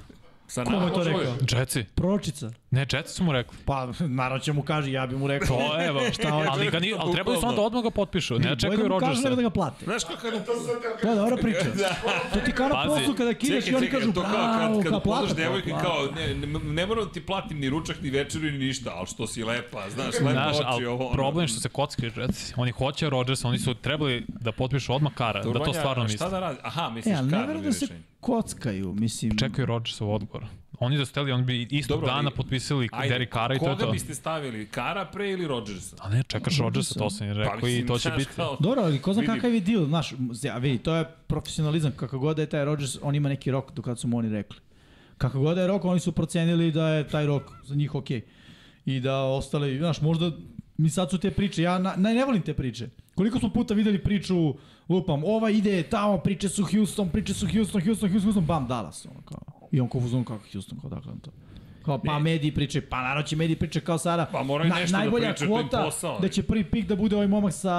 Sa Ko mu je to rekao? Jetsi. Pročica. Ne, Jetsi su mu rekli. Pa, naravno će mu kaže, ja bi mu rekao. To je, ba, šta, ali, ga ni, ali trebaju su onda odmah ga potpišu. Ne da čekaju mu kažu Rodgersa. nego da ga plate. Znaš kako kada... To je dobra priča. To ti kao na poslu kada kideš i oni kažu, to kao bravo, kad, kad plata. podaš devojke kao, ne, ne, ne moram da ti platim ni ručak, ni večeru, ni ništa, ali što si lepa, znaš, lepa Znaš, oči, ovo, ono. problem je što se kockaju Jetsi. Oni hoće Rodgersa, oni su trebali da potpišu odmah Kara, da to stvarno Šta misle. da radi? Aha, E, misliš ali ne karno verujem da se kockaju, mislim. Čekaju Rodgersov odgovor. Oni da su teli, on bi istog Dobro, dana potpisali Ajde, Derek Kara i to je koga to. biste stavili, Kara pre ili Rodgersa? A ne, čekaš Rodgersa, to sam im rekao i Pa mislim, to će biti. kao- Dobro, ali ko zna Vidi. kakav je deal, znaš, ja, vidi, to je profesionalizam, kako god da je taj Rodgers, on ima neki rok do kada su mu oni rekli. Kako god da je rok, oni su procenili da je taj rok za njih okej. I da ostali, znaš, možda, mi sad su te priče, ja na, ne, ne volim te priče. Koliko smo puta videli priču, lupam, ova ide tamo, priče su Houston, priče su Houston, Houston, Houston, Houston, bam, Dallas, ono kao. I on kao fuzon kako Houston, kao dakle to. Kao, pa mediji priče, pa naravno će mediji priče kao sada. Pa moraju nešto da najbolja pričaju, to im kvota posao. da će prvi pik da bude ovaj momak sa...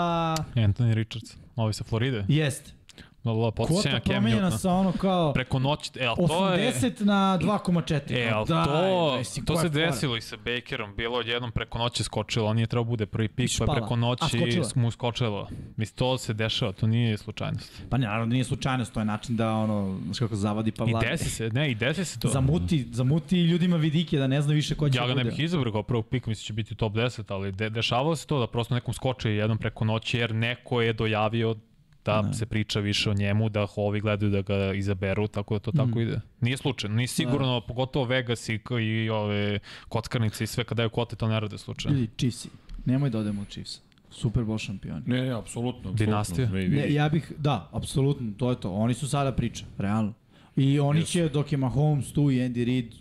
Anthony Richards, ovi sa Floride. Jest. Kvota podsjećanja promenjena Newtona. sa ono kao Preko noći, e, ali to je... 80 na 2,4. E, ali daj, to, mislim, to se je desilo i sa Bakerom, bilo odjednom preko noći skočilo, on nije trebao bude prvi pik, pa je preko noći mu skočilo. Mislim, to se dešava, to nije slučajnost. Pa ne, naravno nije slučajnost, to je način da ono, znaš kako zavadi pa I vlada. desi se, ne, i desi se to. Zamuti, zamuti ljudima vidike da ne zna više ko će Ja ga da ne bih izabrao kao prvog pika, mislim će biti top 10, ali de, dešavalo se to da prosto nekom skoči jednom preko noći jer neko je dojavio da Ne. se priča više o njemu, da ovi gledaju da ga izaberu, tako da to tako Mhm. ide. Nije slučajno, nije sigurno, pogotovo Vegas i, i ove kockarnice i sve kad daju kvote, to ne rade slučajno. Ljudi, Chiefsi. Nemoj da odemo od Chiefs. Super Bowl šampioni. Ne, ne, apsolutno. Dinastija. Ne, Ne, ja bih, da, apsolutno, to je to. Oni su sada priča, realno. I oni Jesu. će, dok je Mahomes tu i Andy Reid,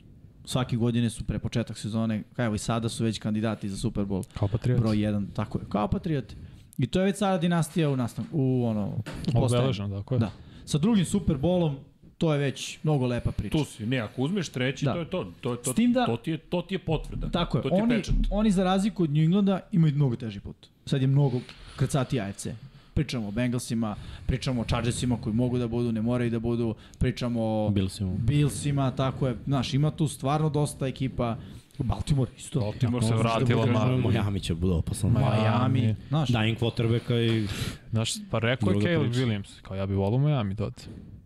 svake godine su pre početak sezone, kao i sada su već kandidati za Super Bowl. Kao Patriot. Broj 1, tako je, kao Patrioti. I to je već sada dinastija u nastavku, u ono. Obeleženo, tako je. Da. Sa drugim Super Bowlom, to je već mnogo lepa priča. Tu si, ne, ako uzmeš treći, Da. to je to. To, je to, S tim da- to, ti je, to ti je potvrda. Tako je, to ti je oni, pečat. oni za razliku od New Englanda imaju mnogo teži put. Sad je mnogo krcati AFC. Pričamo o Bengalsima, pričamo o Chargersima koji mogu da budu, ne moraju da budu, pričamo o Billsima. Billsima, tako je. Znaš, ima tu stvarno dosta ekipa. Baltimore isto. Baltimore se da vratila, ma- Miami će bude opasan. Miami. Miami. Znaš, Dying quarterbacka i Znaš, pa rekao je Caleb. Williams, kao ja bi volao Miami da ode.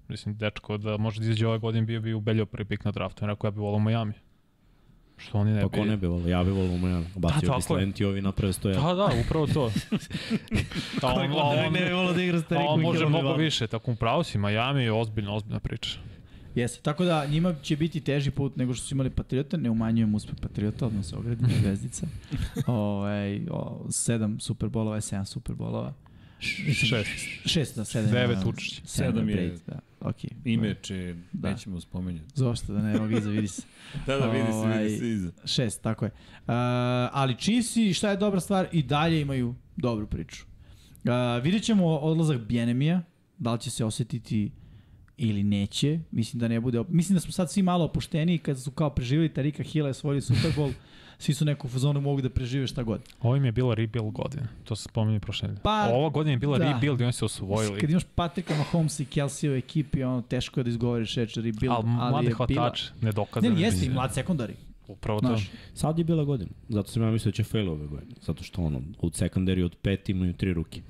Mislim, dečko da može da izađe ove godine bio bi ubeljao prvi pik na draftu. Ja Rekao ja bi volao Miami. Što oni ne Pa bi... ko ne bi volio, ja bi volio Umajana. Bacio tako bi slenti, ovi naprave stoja. Da, da, upravo to. a on, a on, ne bi volio da igra stari on može mnogo više, tako u pravu si, Miami je ozbiljna, ozbiljna priča. Jeste, tako da njima će biti teži put nego što su imali Patriota, ne umanjujem uspeh Patriota, odmah se ogradim zvezdica. Ovaj, o, sedam superbolova je sedam superbolova. Šest. Šest, da, sedam. Devet ima, učešća. Sedam je- Brady, Da, okej. Ime če Da. nećemo spomenjati. Zašto da ne, evo ga iza, vidi se. Da, da, vidi se, Ovaj, vidi se iza. Šest, tako je. Uh, ali Chiefs šta je dobra stvar, i dalje imaju dobru priču. Uh, vidjet ćemo odlazak Bjenemija, da li će se osetiti ili neće. Mislim da ne bude. op- Mislim da smo sad svi malo opušteniji kad su kao preživjeli Tarika Hila je svojili Super Bowl. svi su neku fazonu mogu da prežive šta god. Ovo im je bila rebuild godina, to se spominje prošle nedelje. Pa, Ova godina je bila da. rebuild i oni se osvojili. Kad imaš Patrika Mahomes i Kelsey u ekipi, ono, teško je da izgovoriš reč rebuild, Ali ali, mlade je bila... hvatače, Ne, nedokazane. ne, jeste i mlad sekundari. Upravo to. Znaš, Sad je bila godina. Zato sam ja mislio da će fail ove godine. Zato što ono, u secondary od pet imaju tri ruke.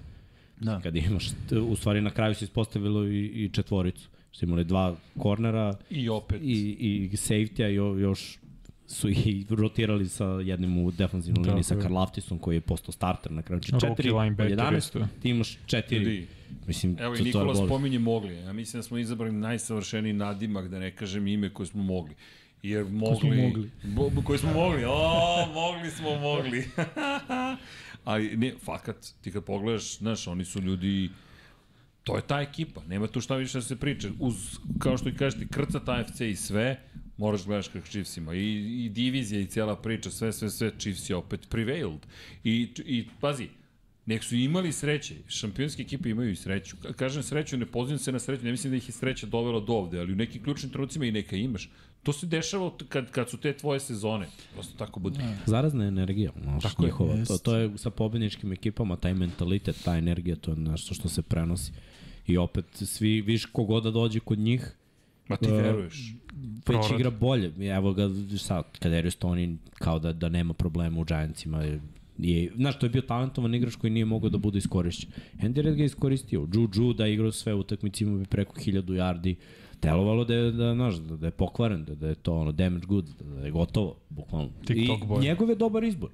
da. Kad imaš, u stvari na kraju se ispostavilo i, i četvoricu. Što imali dva kornera I opet. i, i safety-a i jo- još su i rotirali sa jednim u defensivnoj Tako liniji sa. Karlaftisom koji je postao starter na kraju. Znači Rookie četiri od linebacker 11, isto. ti imaš četiri. Ljudi, Mislim, Evo i Nikola spominje mogli. Ja mislim da smo izabrali najsavršeniji nadimak, da ne kažem ime koje smo mogli. Jer mogli... mogli. Bo, bo- koji smo mogli. O, mogli smo, mogli. Ali ne, fakat, ti kad pogledaš, znaš, oni su ljudi... To je ta ekipa, nema tu šta više da se priča. Uz, kao što i kažeš ti, krca AFC i sve, moraš da gledaš kako Chiefs ima. I, I divizija i cijela priča, sve, sve, sve, Chiefs je opet prevailed. I, i pazi, Nek su imali sreće. Šampionske ekipe imaju i sreću. Ka- Kažem sreću, ne pozivam se na sreću, ne mislim da ih je sreća dovela do ovde, ali u nekim ključnim trenucima i neka imaš. To se dešava kad, kad su te tvoje sezone. Prosto tako bude. Zarazna energija, znaš, Tako je, njihova. jest. to, to je sa pobedničkim ekipama, taj mentalitet, ta energija, to je nešto što se prenosi. I opet, svi, viš kogoda dođe kod njih, Ma ti Uh, veruješ. već Prorad. igra bolje. Evo ga sad, Kadarius Tony kao da, da nema problema u Giantsima. Je, je, znaš, to je bio talentovan igrač koji nije mogao da bude iskorišćen. Andy Reid ga je iskoristio. Juju da je igrao sve utakmice, imao bi preko 1000 yardi. Delovalo da je, da, znaš, da, da je pokvaren, da, da je to ono damage good, da, da je gotovo, bukvalno. TikTok I boy. njegov je dobar izbor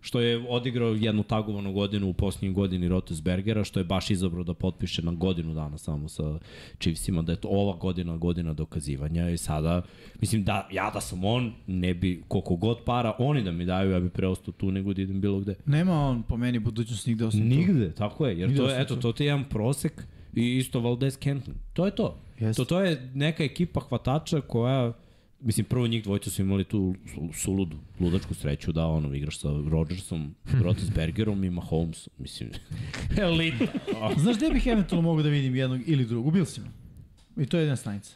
što je odigrao jednu tagovanu godinu u posljednjoj godini Rotesbergera, što je baš izabrao da potpiše na godinu dana samo sa Chiefsima, da je to ova godina godina dokazivanja i sada, mislim da ja da sam on, ne bi koliko god para oni da mi daju, ja bi preostao tu nego da idem bilo gde. Nema on po meni budućnost nigde osim tu. Nigde, tako je, jer Nigde to je, eto, tu. to ti je jedan prosek i isto Valdez Kenton. To je to. Jeste. To, to je neka ekipa hvatača koja Mislim, prvo njih dvojica su imali tu su- suludu, ludačku sreću da ono, igraš sa Rodgersom, Rotisbergerom i Mahomesom. Mislim, elita. Znaš gde bih eventualno mogao da vidim jednog ili drugog? U Billsima. I to je jedna stanica.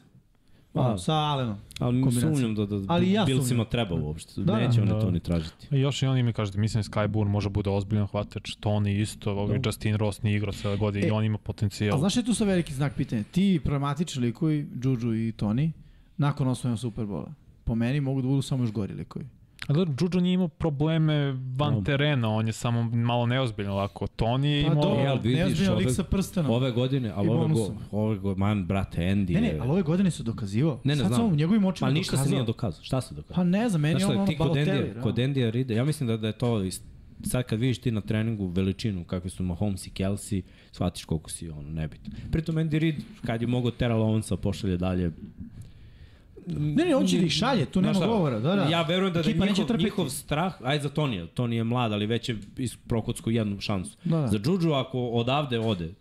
A. Ono, sa Allenom. Ali sumnjam da, da Ali ja sumnjam. treba uopšte. Da, Neće oni da. to ni tražiti. I još i oni mi kažete, mislim da Sky Bourne može bude ozbiljan hvatač, Tony isto, ovaj Justin Ross nije igrao cele godine E, i on ima A potencijal. znaš šta je tu sa veliki znak pitanja? Ti problematični likovi, Juju i Tony, nakon osvojena Superbola, po meni mogu da budu samo još gori likovi. A da, Juju nije imao probleme van No. terena, on je samo malo neozbiljno ovako. Tony je Pa imao... dobro, E, ali vidiš, neozbiljno lik ove- sa prstenom. Ove godine, ali ove, go, ove go, man, brate, Andy Ne, ne, ali ove godine se dokazivao. Ne, ne, Sad znam. samo u njegovim očima Pa ništa dokazao. se nije dokazao. Šta se dokazao? Pa ne znam, meni je ono, ono ti kod Balotelli. Endija, kod Endija Ride, ja mislim da, da je to ist- sad kad vidiš ti na treningu veličinu kakve su Mahomes i Kelsey, shvatiš koliko si ono nebitno. Pritom Andy Reid, kad je mogo Tera Lowensa pošalje dalje, Ne, ne, on će da ih šalje, tu nema govora. Da, da. Ja verujem da, da njihov, trpeti. njihov strah, ajde za Tonija, Toni je mlad, ali već je prokocko jednu šansu. Da, da. Za Juju ako odavde ode,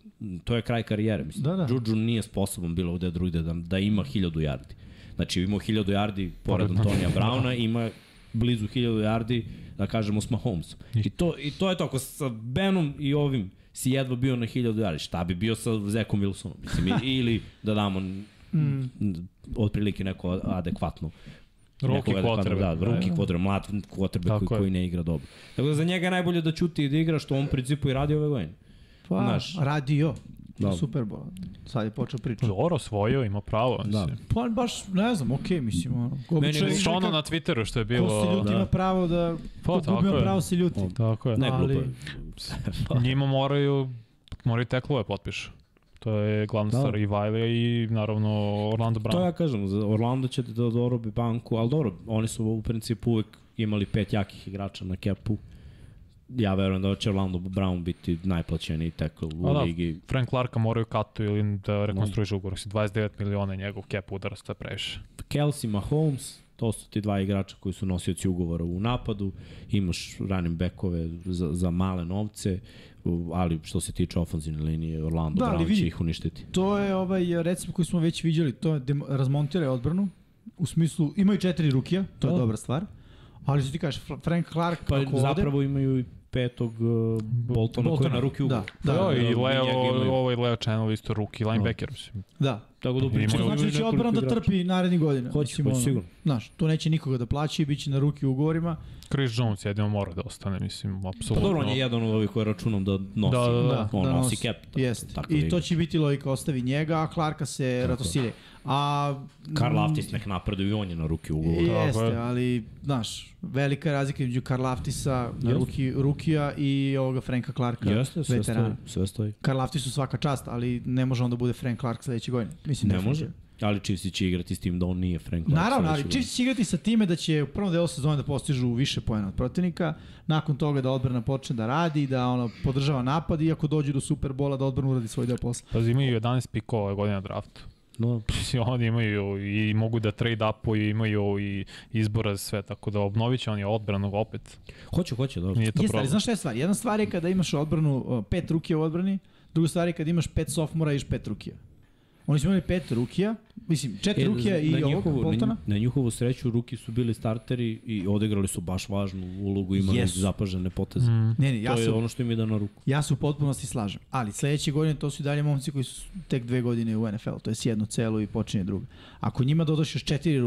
to je kraj karijere, mislim. Da, da. Juju nije sposoban bilo gde drugde da, da ima 1000 yardi. Znači ima 1000 yardi pored Antonija Brauna, ima blizu 1000 yardi, da kažemo, s Mahomesom. I to, I to je to, ako sa Benom i ovim si jedva bio na 1000 yardi, šta bi bio sa Zekom Wilsonom? Mislim, ili da damo mm. otprilike neko adekvatno nekog adekvatnog, quarterback. Da, ruki kvotre, mlad kvotrbe koji, koji ne igra dobro. Tako da za njega je najbolje da ćuti i da igra, što on u principu i radi ove godine. Pa, Znaš. radio. Da. Da. Superbowl. Sad je počeo priča. Dobro, osvojio, ima pravo. Da. Pa baš, ne znam, okej, mislim, ono. Obično je ono na Twitteru što je Ko bilo... se ljuti da. ima pravo da... Pa, ko tako je. pravo se ljuti. Tako je. Ne, Ali-. Njima moraju, moraju teklove potpišu. To je glavna Da. stvar i Vajlija i naravno Orlando Brown. To ja kažem, za Orlando će da dorobi banku, ali dobro, oni su u principu uvek imali pet jakih igrača na kepu. Ja verujem da će Orlando Brown biti najplaćeniji tackle u A da, ligi. Frank Clarka moraju katu ili da rekonstruiše ugovor. Si 29 miliona njegov cap udara, to je previše. Kelsey, Mahomes, to su ti dva igrača koji su nosioci ugovora u napadu. Imaš running backove za, za male novce, ali što se tiče ofenzivne linije, Orlando Da, Brown vidi- će ih uništiti. To je ovaj recept koji smo već viđali, to je razmontiraj odbranu, u smislu, imaju četiri rukija, to je Da. dobra stvar, ali što ti kažeš, Fra- Frank Clark, Pa ako zapravo imaju i petog uh, Boltona, koji je na ruki ugovor. Da, Da, da, da, i njega Leo, ovo je Leo Channel isto ruki linebacker, mislim. da. Tako da pričamo znači da će odbrana da trpi narednih godina. Hoće, Mislim, hoće ono, sigurno. Znaš, tu neće nikoga da plaća i bit će na ruki u ugovorima. Chris Jones jedino mora da ostane, mislim, Pa apsolutno. dobro, on je jedan od ovih koji računam da nosi. Da, da, da. Da, on da nosi nosi. cap. Jeste. tako I da to će biti logika, ostavi njega, a Clarka se ratosire. A... Karl mm, Aftis nek napreduje i on je na ruki ugovor. Jeste, je. ali, znaš, velika je razlika između Karl Aftisa, ruki, Rukija i ovoga Franka Clarka, Jeste, sve stoji. veterana. Sve stoji. Karl Aftisu svaka čast, ali ne može on da bude Frank Clark sledeće godine. Mislim, Ne definitivno. može. Ali Chiefs će igrati s tim da on nije Frank Clark. Naravno, ali Chiefs će igrati sa time da će u prvom delu sezone da postižu više pojena od protivnika, nakon toga da odbrana počne da radi, da ono podržava napad i ako dođe do Superbola da odbrana uradi svoj deo posla. Pazi, imaju 11 pikova ove godine na draftu. No, oni imaju i mogu da trade upu i imaju i izbora za sve, tako da obnovit će oni odbranu opet. hoće, hoće, dobro. Nije to Jeste, ali problem. znaš šta je stvar? Jedna stvar je kada imaš odbranu, pet rukija u odbrani, druga stvar je kada imaš pet sofmora i pet rukija. Oni su imali pet rukija, mislim, četiri E, rukija i na ovog Boltona. Na, na njihovu sreću ruki su bili starteri i odigrali su baš važnu ulogu, imali Jesu. zapažene poteze. Mm. Ne, ne, ja to je se, ono što im ide na ruku. ja se u potpunosti slažem. Ali sledeće godine to su i dalje momci koji su tek dve godine u NFL, to je jednu celu i počinje druga. Ako njima dodaš još četiri